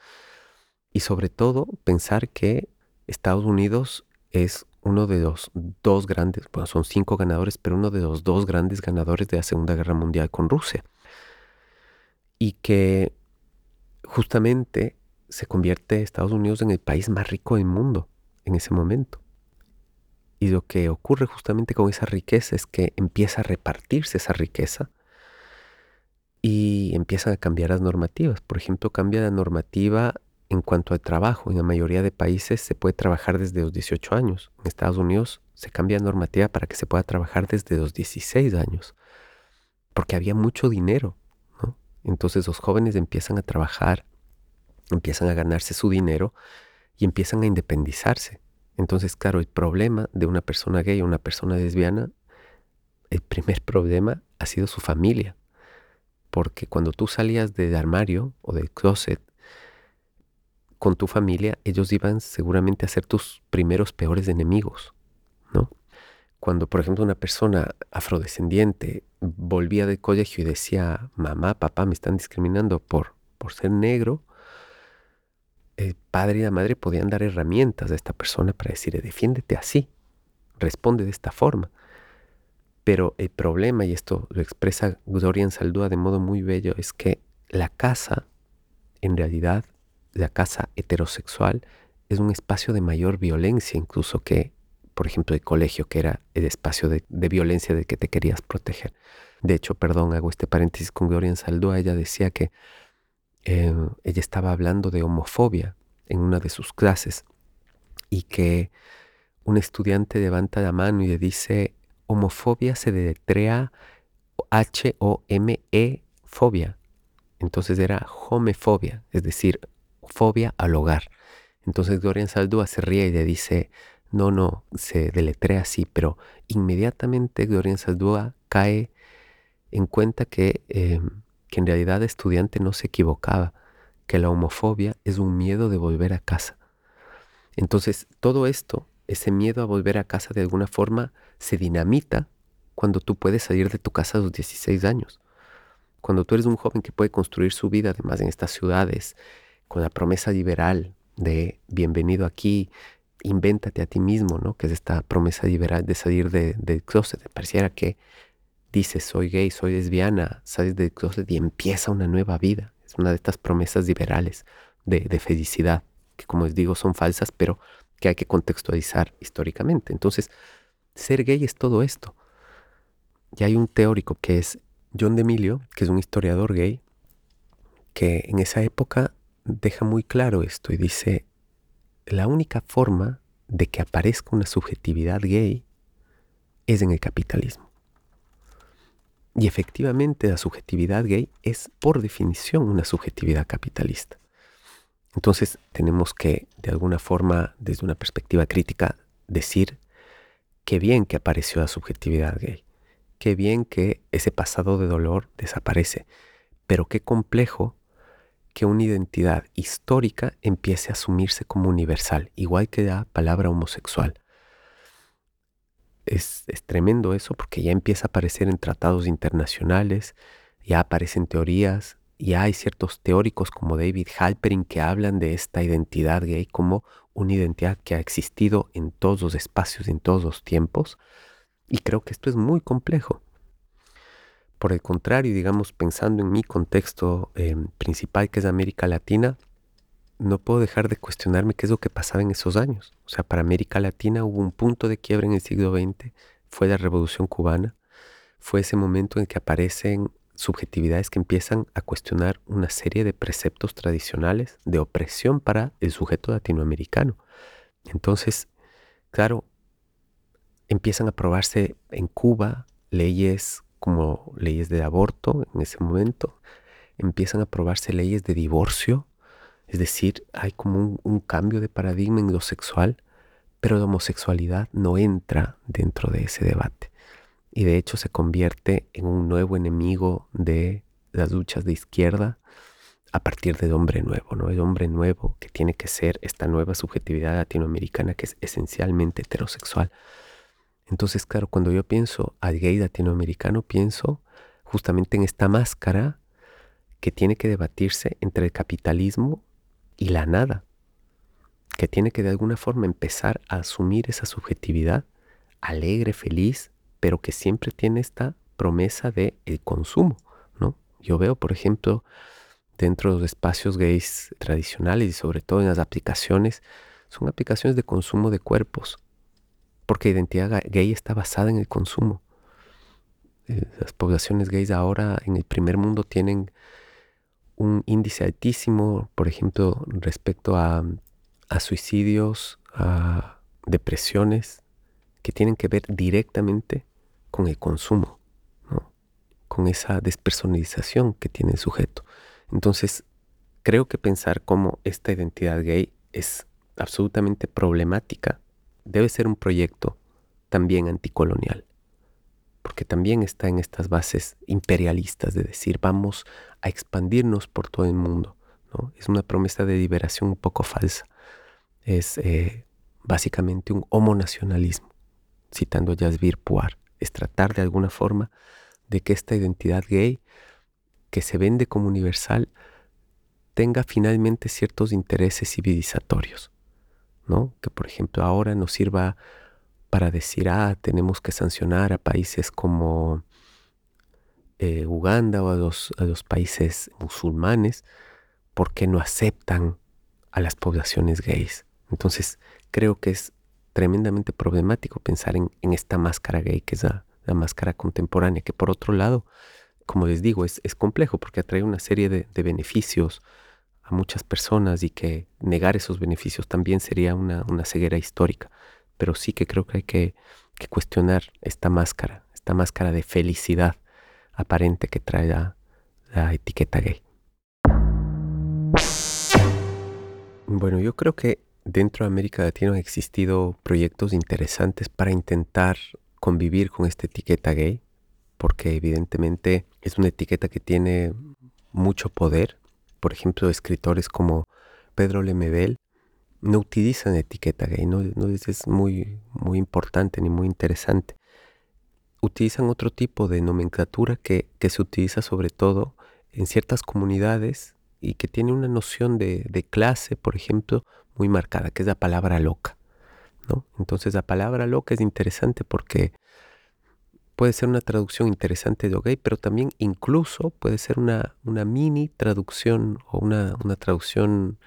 Y sobre todo pensar que Estados Unidos es uno de los dos grandes, bueno, son cinco ganadores, pero uno de los dos grandes ganadores de la Segunda Guerra Mundial con Rusia. Y que justamente se convierte Estados Unidos en el país más rico del mundo en ese momento. Y lo que ocurre justamente con esa riqueza es que empieza a repartirse esa riqueza y empiezan a cambiar las normativas. Por ejemplo, cambia la normativa en cuanto al trabajo. En la mayoría de países se puede trabajar desde los 18 años. En Estados Unidos se cambia normativa para que se pueda trabajar desde los 16 años. Porque había mucho dinero. Entonces los jóvenes empiezan a trabajar, empiezan a ganarse su dinero y empiezan a independizarse. Entonces, claro, el problema de una persona gay o una persona lesbiana, el primer problema ha sido su familia. Porque cuando tú salías del armario o del closet con tu familia, ellos iban seguramente a ser tus primeros peores enemigos, ¿no? Cuando, por ejemplo, una persona afrodescendiente volvía del colegio y decía, mamá, papá, me están discriminando por, por ser negro, el padre y la madre podían dar herramientas a esta persona para decirle, defiéndete así, responde de esta forma. Pero el problema, y esto lo expresa Dorian Saldúa de modo muy bello, es que la casa, en realidad, la casa heterosexual, es un espacio de mayor violencia incluso que, por ejemplo, el colegio, que era el espacio de, violencia de que te querías proteger. De hecho, perdón, hago este paréntesis con Gloria Saldúa, ella decía que eh, ella estaba hablando de homofobia en una de sus clases y que un estudiante levanta la mano y le dice, homofobia se deletrea H-O-M-E fobia. Entonces era homofobia, es decir, fobia al hogar. Entonces Dorian Saldúa se ríe y le dice, no, no, se deletrea así, pero inmediatamente Dorian Saldúa cae en cuenta que em, que en realidad el estudiante no se equivocaba, que la homofobia es un miedo de volver a casa. Entonces, todo esto, ese miedo a volver a casa de alguna forma, se dinamita cuando tú puedes salir de tu casa a los 16 años. Cuando tú eres un joven que puede construir su vida, además en estas ciudades, con la promesa liberal de bienvenido aquí, invéntate a ti mismo, ¿no? Que es esta promesa liberal de salir del closet. Pareciera que dices soy gay, soy lesbiana, sales del closet y empieza una nueva vida. Es una de estas promesas liberales de, felicidad, que como les digo son falsas, pero que hay que contextualizar históricamente. Entonces, ser gay es todo esto. Y hay un teórico que es John DeMilio, que es un historiador gay, que en esa época deja muy claro esto y dice, la única forma de que aparezca una subjetividad gay es en el capitalismo. Y efectivamente la subjetividad gay es por definición una subjetividad capitalista. Entonces tenemos que, de alguna forma, desde una perspectiva crítica, decir qué bien que apareció la subjetividad gay, qué bien que ese pasado de dolor desaparece, pero qué complejo que una identidad histórica empiece a asumirse como universal, igual que la palabra homosexual es, tremendo eso porque ya empieza a aparecer en tratados internacionales, ya aparecen teorías, ya hay ciertos teóricos como David Halperin que hablan de esta identidad gay como una identidad que ha existido en todos los espacios, en todos los tiempos. Y creo que esto es muy complejo. Por el contrario, digamos, pensando en mi contexto eh, principal, que es América Latina, no puedo dejar de cuestionarme qué es lo que pasaba en esos años. O sea, para América Latina hubo un punto de quiebre en el siglo XX, fue la Revolución Cubana, fue ese momento en que aparecen subjetividades que empiezan a cuestionar una serie de preceptos tradicionales de opresión para el sujeto latinoamericano. Entonces, claro, empiezan a aprobarse en Cuba leyes como leyes de aborto en ese momento, empiezan a aprobarse leyes de divorcio, Es decir, hay como un, cambio de paradigma en lo sexual, pero la homosexualidad no entra dentro de ese debate. Y de hecho se convierte en un nuevo enemigo de las luchas de izquierda a partir del hombre nuevo, ¿no? El hombre nuevo que tiene que ser esta nueva subjetividad latinoamericana que es esencialmente heterosexual. Entonces, claro, cuando yo pienso al gay latinoamericano, pienso justamente en esta máscara que tiene que debatirse entre el capitalismo y la nada, que tiene que de alguna forma empezar a asumir esa subjetividad alegre, feliz, pero que siempre tiene esta promesa de el consumo, ¿no? Yo veo, por ejemplo, dentro de los espacios gays tradicionales y sobre todo en las aplicaciones, son aplicaciones de consumo de cuerpos, porque identidad gay está basada en el consumo. Eh, las poblaciones gays ahora en el primer mundo tienen un índice altísimo, por ejemplo, respecto a, suicidios, a depresiones, que tienen que ver directamente con el consumo, con esa despersonalización que tiene el sujeto. Entonces, creo que pensar cómo esta identidad gay es absolutamente problemática debe ser un proyecto también anticolonial porque también está en estas bases imperialistas de decir vamos a expandirnos por todo el mundo. ¿no? Es una promesa de liberación un poco falsa. Es eh, básicamente un homonacionalismo, citando a Jasbir Puar. Es tratar de alguna forma de que esta identidad gay, que se vende como universal, tenga finalmente ciertos intereses civilizatorios. ¿No? Que por ejemplo ahora nos sirva para decir, ah, tenemos que sancionar a países como eh, Uganda o a los, a los países musulmanes porque no aceptan a las poblaciones gays. Entonces creo que es tremendamente problemático pensar en, esta máscara gay, que es la, máscara contemporánea, que por otro lado, como les digo, es, complejo porque atrae una serie de, beneficios muchas personas y que negar esos beneficios también sería una, una ceguera histórica pero sí que creo que hay que, cuestionar esta máscara, esta máscara de felicidad aparente que trae la, etiqueta gay. Bueno, yo creo que dentro de América Latina han existido proyectos interesantes para intentar convivir con esta etiqueta gay, porque evidentemente es una etiqueta que tiene mucho poder. Por ejemplo, escritores como Pedro Lemebel no utilizan etiqueta gay, no, es muy, muy importante ni muy interesante. Utilizan otro tipo de nomenclatura que, se utiliza sobre todo en ciertas comunidades y que tiene una noción de, clase, por ejemplo, muy marcada, que es la palabra loca. ¿no? Entonces la palabra loca es interesante porque puede ser una traducción interesante de gay, pero también incluso puede ser una, una mini traducción o una, una traducción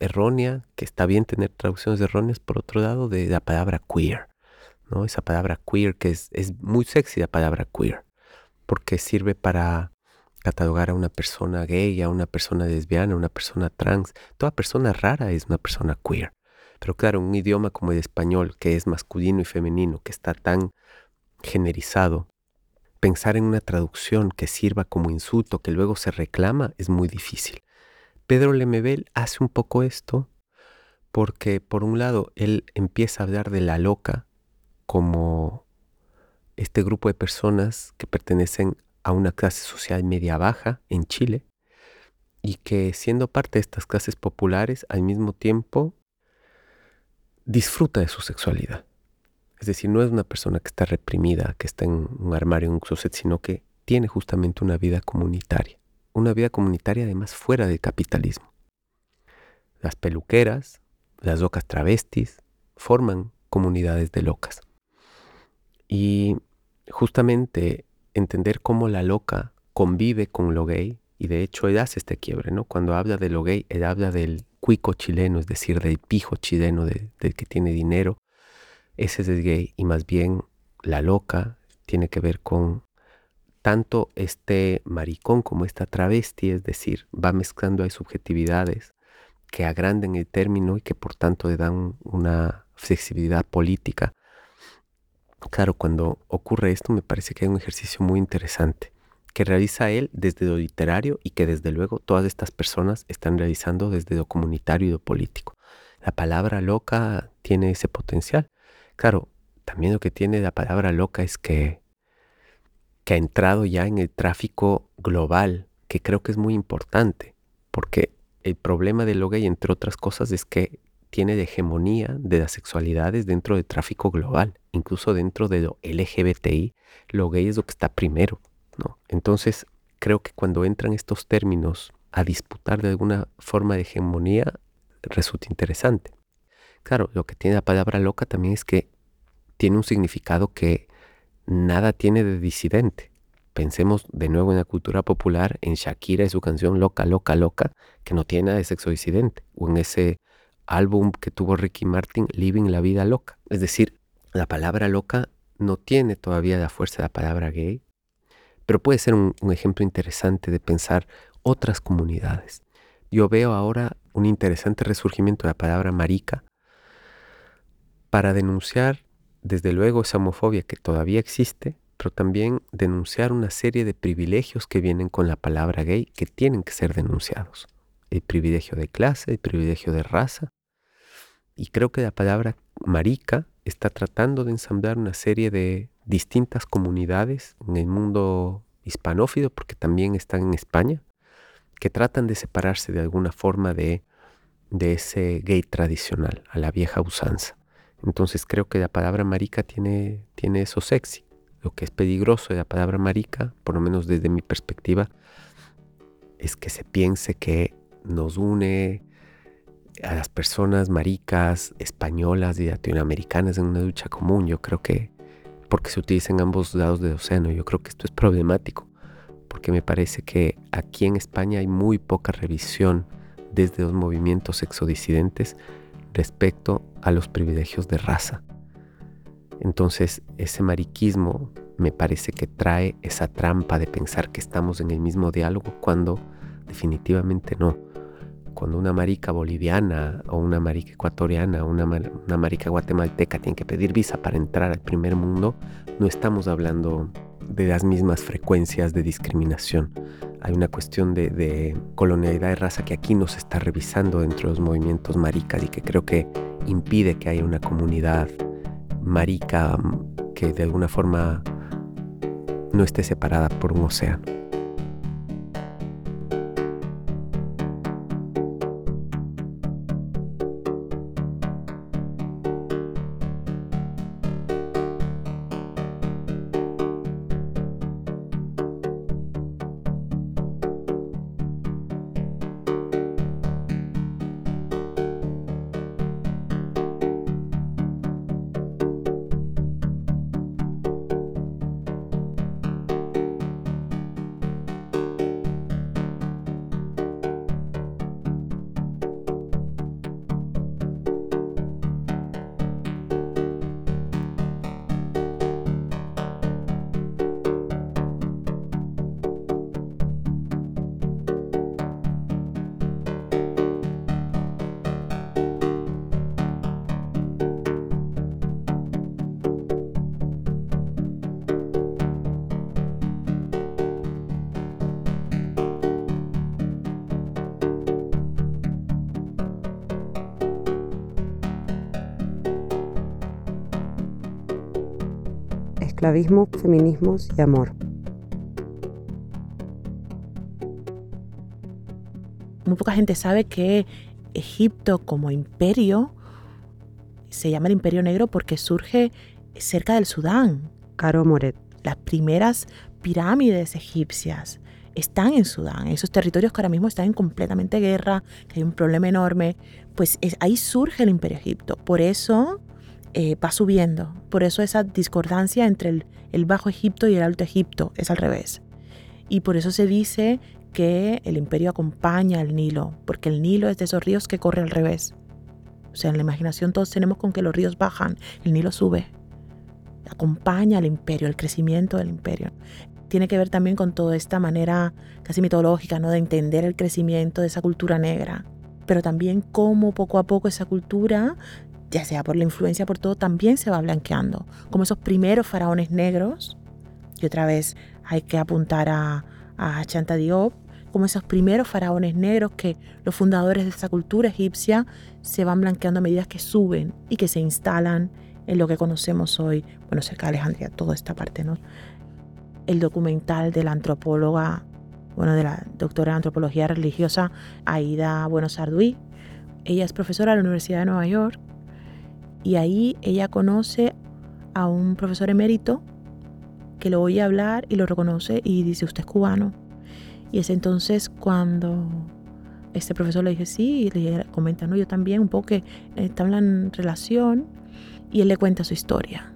errónea, que está bien tener traducciones erróneas, por otro lado, de la palabra queer. ¿no? Esa palabra queer que es, es muy sexy la palabra queer, porque sirve para catalogar a una persona gay, a una persona lesbiana, a una persona trans. Toda persona rara es una persona queer. Pero claro, un idioma como el español, que es masculino y femenino, que está tan generizado, pensar en una traducción que sirva como insulto, que luego se reclama, es muy difícil. Pedro Lemebel hace un poco esto porque por un lado él empieza a hablar de la loca como este grupo de personas que pertenecen a una clase social media baja en Chile y que siendo parte de estas clases populares al mismo tiempo disfruta de su sexualidad. Es decir, no es una persona que está reprimida, que está en un armario, en un closet, sino que tiene justamente una vida comunitaria una vida comunitaria además fuera del capitalismo. Las peluqueras, las locas travestis, forman comunidades de locas. Y justamente entender cómo la loca convive con lo gay, y de hecho él hace este quiebre, ¿no? Cuando habla de lo gay, él habla del cuico chileno, es decir, del pijo chileno, del que tiene dinero, ese es gay, y más bien la loca tiene que ver con tanto este maricón como esta travesti, es decir, va mezclando hay subjetividades que agranden el término y que por tanto le dan una flexibilidad política. Claro, cuando ocurre esto me parece que hay un ejercicio muy interesante, que realiza él desde lo literario y que desde luego todas estas personas están realizando desde lo comunitario y lo político. La palabra loca tiene ese potencial. Claro, también lo que tiene la palabra loca es que, ha entrado ya en el tráfico global, que creo que es muy importante, porque el problema de lo gay, entre otras cosas, es que tiene hegemonía de las sexualidades dentro del tráfico global, incluso dentro de lo LGBTI, lo gay es lo que está primero, ¿no? Entonces, creo que cuando entran estos términos a disputar de alguna forma de hegemonía, resulta interesante. Claro, lo que tiene la palabra loca también es que tiene un significado que nada tiene de disidente. Pensemos de nuevo en la cultura popular, en Shakira y su canción Loca, Loca, Loca, que no tiene nada de sexo disidente, o en ese álbum que tuvo Ricky Martin, Living la Vida Loca. Es decir, la palabra loca no tiene todavía la fuerza de la palabra gay, pero puede ser un, un ejemplo interesante de pensar otras comunidades. Yo veo ahora un interesante resurgimiento de la palabra marica para denunciar desde luego esa homofobia que todavía existe, pero también denunciar una serie de privilegios que vienen con la palabra gay que tienen que ser denunciados. El privilegio de clase, el privilegio de raza. Y creo que la palabra marica está tratando de ensamblar una serie de distintas comunidades en el mundo hispanófido, porque también están en España, que tratan de separarse de alguna forma de, de ese gay tradicional, a la vieja usanza. Entonces creo que la palabra marica tiene, tiene eso sexy. Lo que es peligroso de la palabra marica, por lo menos desde mi perspectiva, es que se piense que nos une a las personas maricas, españolas y latinoamericanas en una lucha común. Yo creo que, porque se utilizan ambos lados del océano, yo creo que esto es problemático, porque me parece que aquí en España hay muy poca revisión desde los movimientos exodisidentes respecto a los privilegios de raza. Entonces ese mariquismo me parece que trae esa trampa de pensar que estamos en el mismo diálogo cuando definitivamente no. Cuando una marica boliviana o una marica ecuatoriana o una, una marica guatemalteca tiene que pedir visa para entrar al primer mundo, no estamos hablando de las mismas frecuencias de discriminación. Hay una cuestión de, colonialidad de raza que aquí no se está revisando dentro de los movimientos maricas y que creo que impide que haya una comunidad marica mm, que de alguna forma no esté separada por un océano. Esclavismo, feminismos y amor. Muy poca gente sabe que Egipto como imperio se llama el Imperio Negro porque surge cerca del Sudán. Caro Moret. Las primeras pirámides egipcias están en Sudán, esos territorios que ahora mismo están en completamente guerra, que hay un problema enorme, pues ahí surge el Imperio Egipto. Por eso eh, va subiendo. Por eso esa discordancia entre el, Bajo Egipto y el Alto Egipto es al revés. Y por eso se dice que el imperio acompaña al Nilo, porque el Nilo es de esos ríos que corre al revés. O sea, en la imaginación todos tenemos con que los ríos bajan, el Nilo sube. Acompaña al imperio, el crecimiento del imperio. Tiene que ver también con toda esta manera casi mitológica, ¿no? De entender el crecimiento de esa cultura negra pero también cómo poco a poco esa cultura ya sea por la influencia, por todo, también se va blanqueando. Como esos primeros faraones negros, Y otra vez hay que apuntar a, a Chanta Diop como esos primeros faraones negros que los fundadores de esa cultura egipcia se van blanqueando a medida que suben y que se instalan en lo que conocemos hoy, bueno, cerca de Alejandría, toda esta parte, ¿no? El documental de la antropóloga, bueno, de la doctora de antropología religiosa Aida Buenos Arduí. Ella es profesora de la Universidad de Nueva York y ahí ella conoce a un profesor emérito que lo oye hablar y lo reconoce y dice, usted es cubano. Y es entonces cuando este profesor le dice, sí, y le comenta, no, yo también, un poco que en relación, y él le cuenta su historia.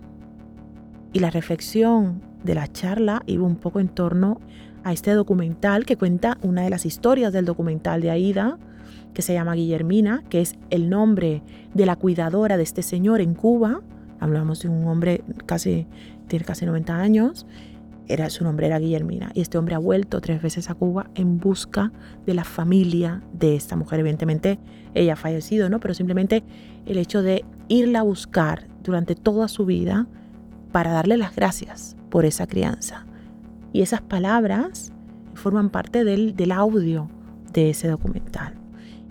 Y la reflexión de la charla iba un poco en torno a este documental que cuenta una de las historias del documental de Aida, que se llama Guillermina, que es el nombre de la cuidadora de este señor en Cuba. Hablamos de un hombre casi, tiene casi 90 años. Era, su nombre era Guillermina. Y este hombre ha vuelto tres veces a Cuba en busca de la familia de esta mujer. Evidentemente, ella ha fallecido, ¿no? Pero simplemente el hecho de irla a buscar durante toda su vida para darle las gracias por esa crianza. Y esas palabras forman parte del, del audio de ese documental.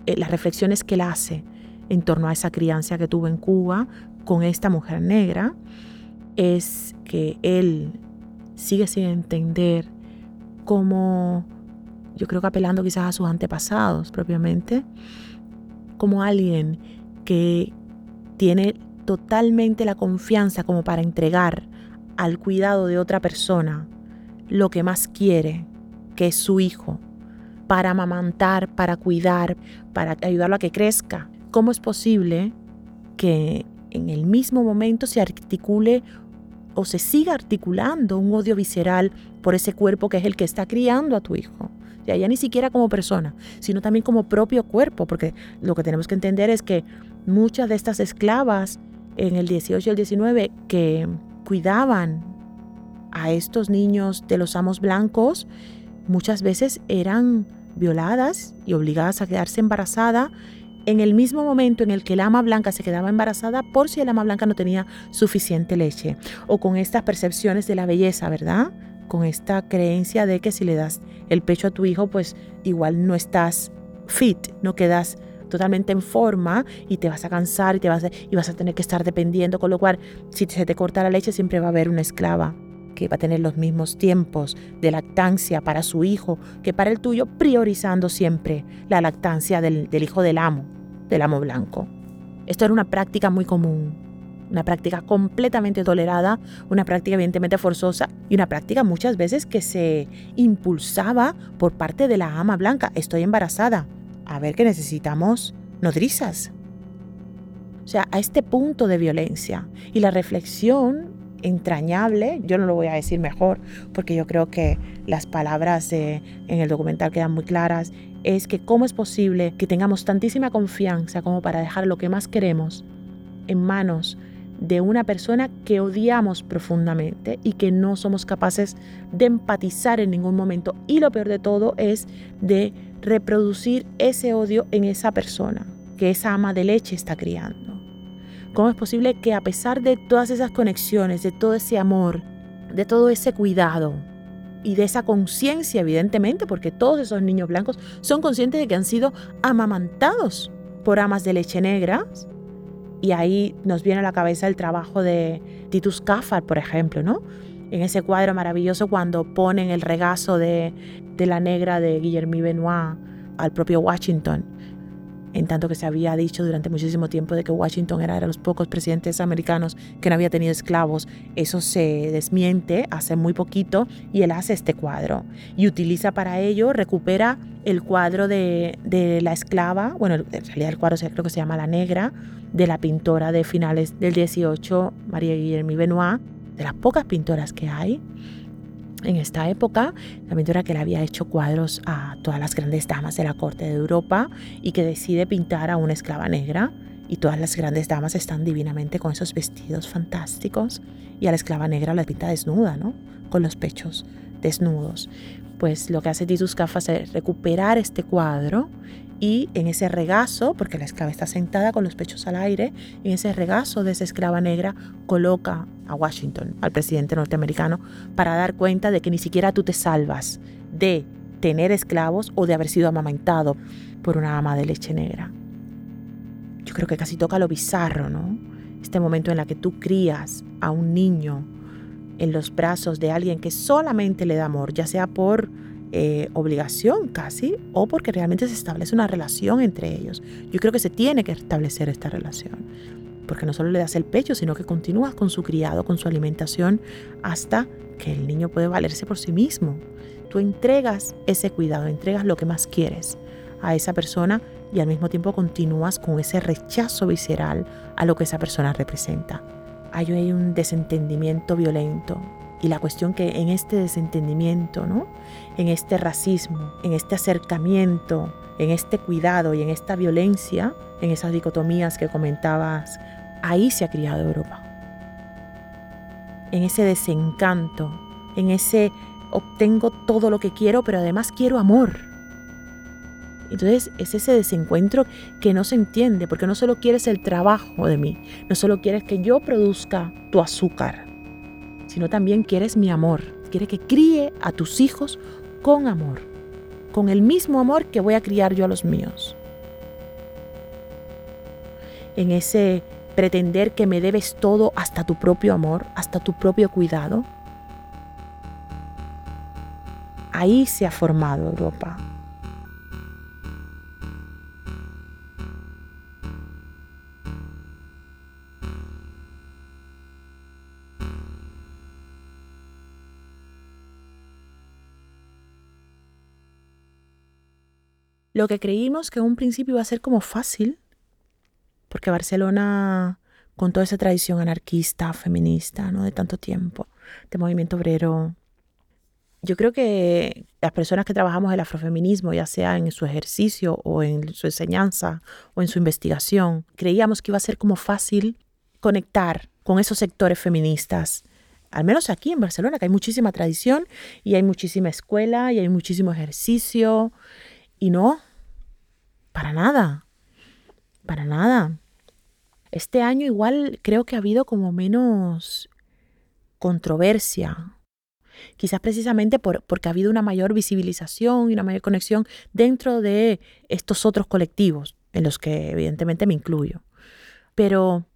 Eh, las reflexiones que él hace en torno a esa crianza que tuvo en Cuba con esta mujer negra es que él sigue sin entender cómo, yo creo que apelando quizás a sus antepasados propiamente, como alguien que tiene totalmente la confianza como para entregar al cuidado de otra persona lo que más quiere, que es su hijo, para amamantar, para cuidar, para ayudarlo a que crezca. ¿Cómo es posible que en el mismo momento se articule o se siga articulando un odio visceral por ese cuerpo que es el que está criando a tu hijo? Ya, ni siquiera como persona, sino también como propio cuerpo, porque lo que tenemos que entender es que muchas de estas esclavas en el 18 y el 19 que cuidaban a estos niños de los amos blancos, muchas veces eran violadas y obligadas a quedarse embarazada en el mismo momento en el que el ama blanca se quedaba embarazada por si el ama blanca no tenía suficiente leche. O con estas percepciones de la belleza, ¿verdad? Con esta creencia de que si le das el pecho a tu hijo, pues igual no estás fit, no quedas totalmente en forma y te vas a cansar y, te vas y vas a tener que estar dependiendo, con lo cual si se te corta la leche siempre va a haber una esclava que va a tener los mismos tiempos de lactancia para su hijo que para el tuyo, priorizando siempre la lactancia del, hijo del amo, del amo blanco. Esto era una práctica muy común, una práctica completamente tolerada, una práctica evidentemente forzosa y una práctica muchas veces que se impulsaba por parte de la ama blanca. Estoy embarazada, a ver que necesitamos nodrizas. O sea, a este punto de violencia y la reflexión entrañable, yo no lo voy a decir mejor porque yo creo que las palabras en el documental quedan muy claras, es que cómo es posible que tengamos tantísima confianza como para dejar lo que más queremos en manos de una persona que odiamos profundamente y que no somos capaces de empatizar en ningún momento. Y lo peor de todo es de reproducir ese odio en esa persona que esa ama de leche está criando. ¿Cómo es posible que a pesar de todas esas conexiones, de todo ese amor, de todo ese cuidado y de esa conciencia, evidentemente, porque todos esos niños blancos son conscientes de que han sido amamantados por amas de leche negras? Y ahí nos viene a la cabeza el trabajo de Titus Caffar, por ejemplo, ¿no? En ese cuadro maravilloso cuando ponen el regazo de, de la negra de Guillermo Benoit al propio Washington en tanto que se había dicho durante muchísimo tiempo de que Washington era de los pocos presidentes americanos que no había tenido esclavos. Eso se desmiente hace muy poquito y él hace este cuadro y utiliza para ello, recupera el cuadro de, la esclava, bueno, en realidad el cuadro creo que se llama La Negra, de la pintora de finales del 18, María Guillermo Benoit, de las pocas pintoras que hay en esta época, la pintora que le había hecho cuadros a todas las grandes damas de la corte de Europa y que decide pintar a una esclava negra y todas las grandes damas están divinamente con esos vestidos fantásticos y a la esclava negra la pinta desnuda, ¿no? Con los pechos desnudos. Pues lo que hace Titus Cafas es recuperar este cuadro y en ese regazo, porque la esclava está sentada con los pechos al aire, en ese regazo de esa esclava negra coloca a Washington, al presidente norteamericano, para dar cuenta de que ni siquiera tú te salvas de tener esclavos o de haber sido amamantado por una ama de leche negra. Yo creo que casi toca lo bizarro, ¿no? Este momento en la que tú crías a un niño en los brazos de alguien que solamente le da amor, ya sea por eh, obligación casi o porque realmente se establece una relación entre ellos. Yo creo que se tiene que establecer esta relación, porque no solo le das el pecho, sino que continúas con su criado, con su alimentación, hasta que el niño puede valerse por sí mismo. Tú entregas ese cuidado, entregas lo que más quieres a esa persona y al mismo tiempo continúas con ese rechazo visceral a lo que esa persona representa. Hay un desentendimiento violento y la cuestión que en este desentendimiento, ¿no? en este racismo, en este acercamiento, en este cuidado y en esta violencia, en esas dicotomías que comentabas, ahí se ha criado Europa. En ese desencanto, en ese obtengo todo lo que quiero, pero además quiero amor. Entonces es ese desencuentro que no se entiende, porque no solo quieres el trabajo de mí, no solo quieres que yo produzca tu azúcar, sino también quieres mi amor. Quieres que críe a tus hijos con amor, con el mismo amor que voy a criar yo a los míos. En ese pretender que me debes todo hasta tu propio amor, hasta tu propio cuidado. Ahí se ha formado Europa. Lo que creímos que en un principio iba a ser como fácil, porque Barcelona, con toda esa tradición anarquista, feminista, ¿no? de tanto tiempo, de movimiento obrero, yo creo que las personas que trabajamos el afrofeminismo, ya sea en su ejercicio o en su enseñanza o en su investigación, creíamos que iba a ser como fácil conectar con esos sectores feministas. Al menos aquí en Barcelona, que hay muchísima tradición y hay muchísima escuela y hay muchísimo ejercicio. Y no, para nada, para nada. Este año igual creo que ha habido como menos controversia. Quizás precisamente por, porque ha habido una mayor visibilización y una mayor conexión dentro de estos otros colectivos, en los que evidentemente me incluyo. Pero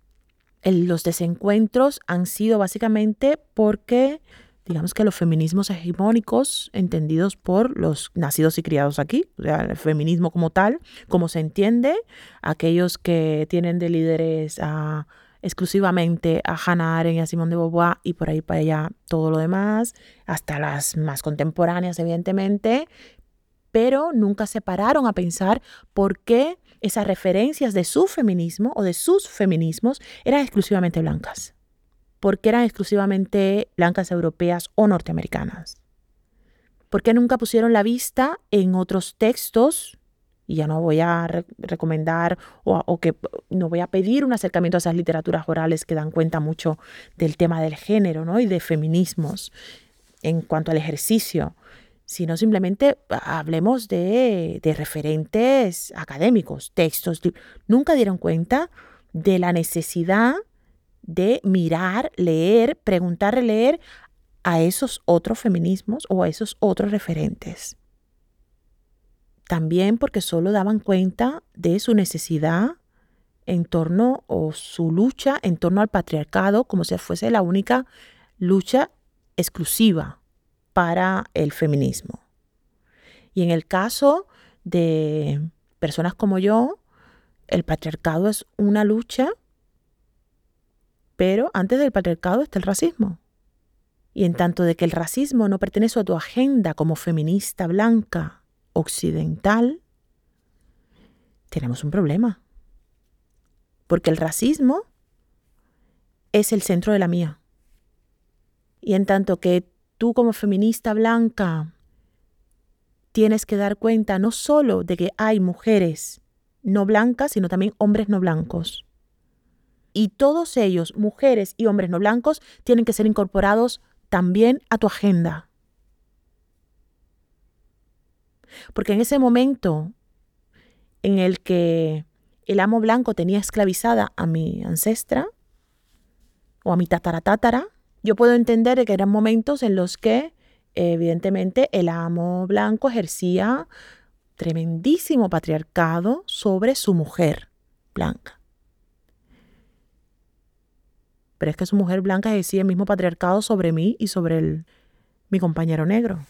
los desencuentros han sido básicamente porque digamos que los feminismos hegemónicos entendidos por los nacidos y criados aquí, o sea, el feminismo como tal, como se entiende, aquellos que tienen de líderes a, exclusivamente a Hannah Arendt y a Simone de Beauvoir y por ahí para allá todo lo demás, hasta las más contemporáneas evidentemente, pero nunca se pararon a pensar por qué esas referencias de su feminismo o de sus feminismos eran exclusivamente blancas porque eran exclusivamente blancas europeas o norteamericanas. ¿Por qué nunca pusieron la vista en otros textos? Y ya no voy a recomendar o, que no voy a pedir un acercamiento a esas literaturas orales que dan cuenta mucho del tema del género ¿no? y de feminismos en cuanto al ejercicio, sino simplemente hablemos de referentes académicos, textos. Nunca dieron cuenta de la necesidad de mirar, leer, preguntar, leer a esos otros feminismos o a esos otros referentes. También porque solo daban cuenta de su necesidad en torno o su lucha en torno al patriarcado como si fuese la única lucha exclusiva para el feminismo. Y en el caso de personas como yo, el patriarcado es una lucha pero antes del patriarcado está el racismo. Y en tanto de que el racismo no pertenece a tu agenda como feminista blanca occidental, tenemos un problema. Porque el racismo es el centro de la mía. Y en tanto que tú como feminista blanca tienes que dar cuenta no solo de que hay mujeres no blancas, sino también hombres no blancos y todos ellos, mujeres y hombres no blancos, tienen que ser incorporados también a tu agenda. Porque en ese momento en el que el amo blanco tenía esclavizada a mi ancestra o a mi tataratátara, yo puedo entender que eran momentos en los que evidentemente el amo blanco ejercía tremendísimo patriarcado sobre su mujer blanca. Pero es que su mujer blanca ejercía el mismo patriarcado sobre mí y sobre mi compañero negro.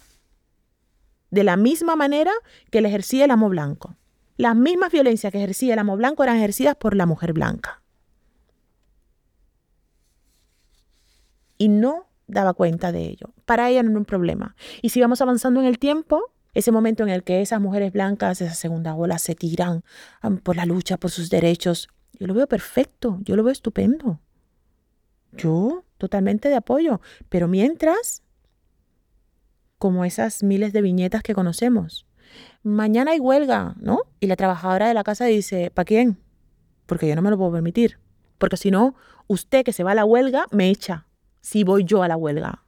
De la misma manera que le ejercía el amo blanco. Las mismas violencias que ejercía el amo blanco eran ejercidas por la mujer blanca. Y no daba cuenta de ello. Para ella no era un problema. Y si vamos avanzando en el tiempo, ese momento en el que esas mujeres blancas, esa segunda ola, se tiran por la lucha por sus derechos, yo lo veo perfecto, yo lo veo estupendo. Yo totalmente de apoyo. Pero mientras, como esas miles de viñetas que conocemos, mañana hay huelga, ¿no? Y la trabajadora de la casa dice, ¿para quién? Porque yo no me lo puedo permitir. Porque si no, usted que se va a la huelga me echa si voy yo a la huelga.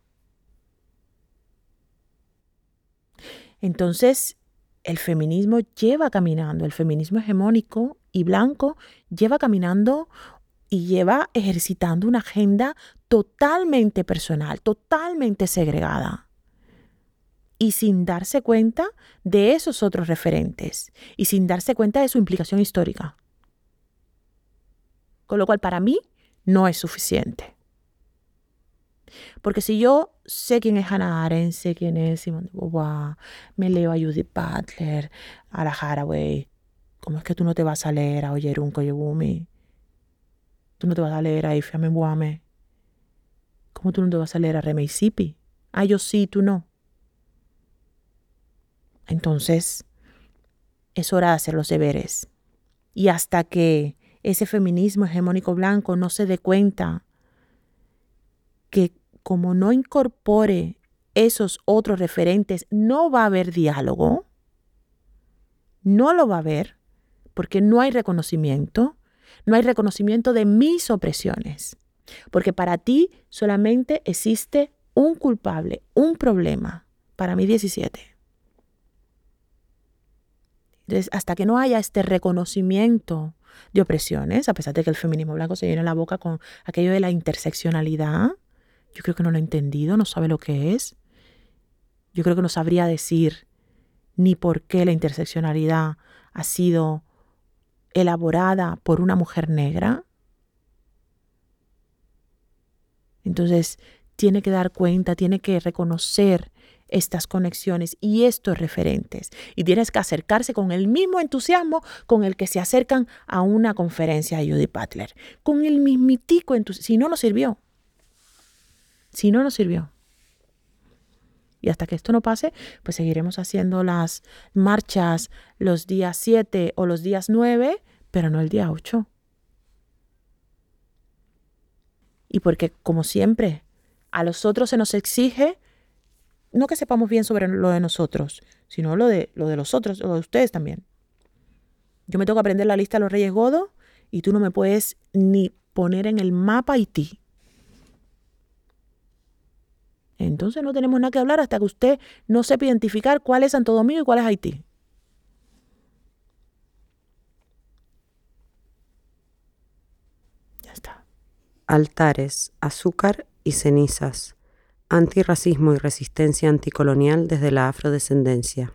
Entonces, el feminismo lleva caminando, el feminismo hegemónico y blanco lleva caminando y lleva ejercitando una agenda totalmente personal, totalmente segregada. Y sin darse cuenta de esos otros referentes y sin darse cuenta de su implicación histórica. Con lo cual para mí no es suficiente. Porque si yo sé quién es Hannah Arendt, sé quién es Simone de Beauvoir, me leo a Judith Butler, a la Haraway, ¿cómo es que tú no te vas a leer a Oyerun Koyegumi? Tú no te vas a leer a Ifeame Buame. ¿Cómo tú no te vas a leer a Remey Sipi? Ah, yo sí, tú no. Entonces, es hora de hacer los deberes. Y hasta que ese feminismo hegemónico blanco no se dé cuenta que como no incorpore esos otros referentes, no va a haber diálogo, no lo va a haber, porque no hay reconocimiento, no hay reconocimiento de mis opresiones, porque para ti solamente existe un culpable, un problema, para mí 17. Entonces, hasta que no haya este reconocimiento de opresiones, a pesar de que el feminismo blanco se llena la boca con aquello de la interseccionalidad, yo creo que no lo ha entendido, no sabe lo que es. Yo creo que no sabría decir ni por qué la interseccionalidad ha sido elaborada por una mujer negra. Entonces, tiene que dar cuenta, tiene que reconocer estas conexiones y estos referentes. Y tienes que acercarse con el mismo entusiasmo con el que se acercan a una conferencia de Judy Butler. Con el mismitico entusiasmo. Si no, no sirvió. Si no, no sirvió. Y hasta que esto no pase, pues seguiremos haciendo las marchas los días 7 o los días 9, pero no el día 8. Y porque, como siempre, a los otros se nos exige no que sepamos bien sobre lo de nosotros, sino lo de, lo de los otros, lo de ustedes también. Yo me tengo que aprender la lista de los reyes godos y tú no me puedes ni poner en el mapa Haití. Entonces no tenemos nada que hablar hasta que usted no sepa identificar cuál es Santo Domingo y cuál es Haití. Ya está. Altares, azúcar y cenizas. Antirracismo y resistencia anticolonial desde la afrodescendencia.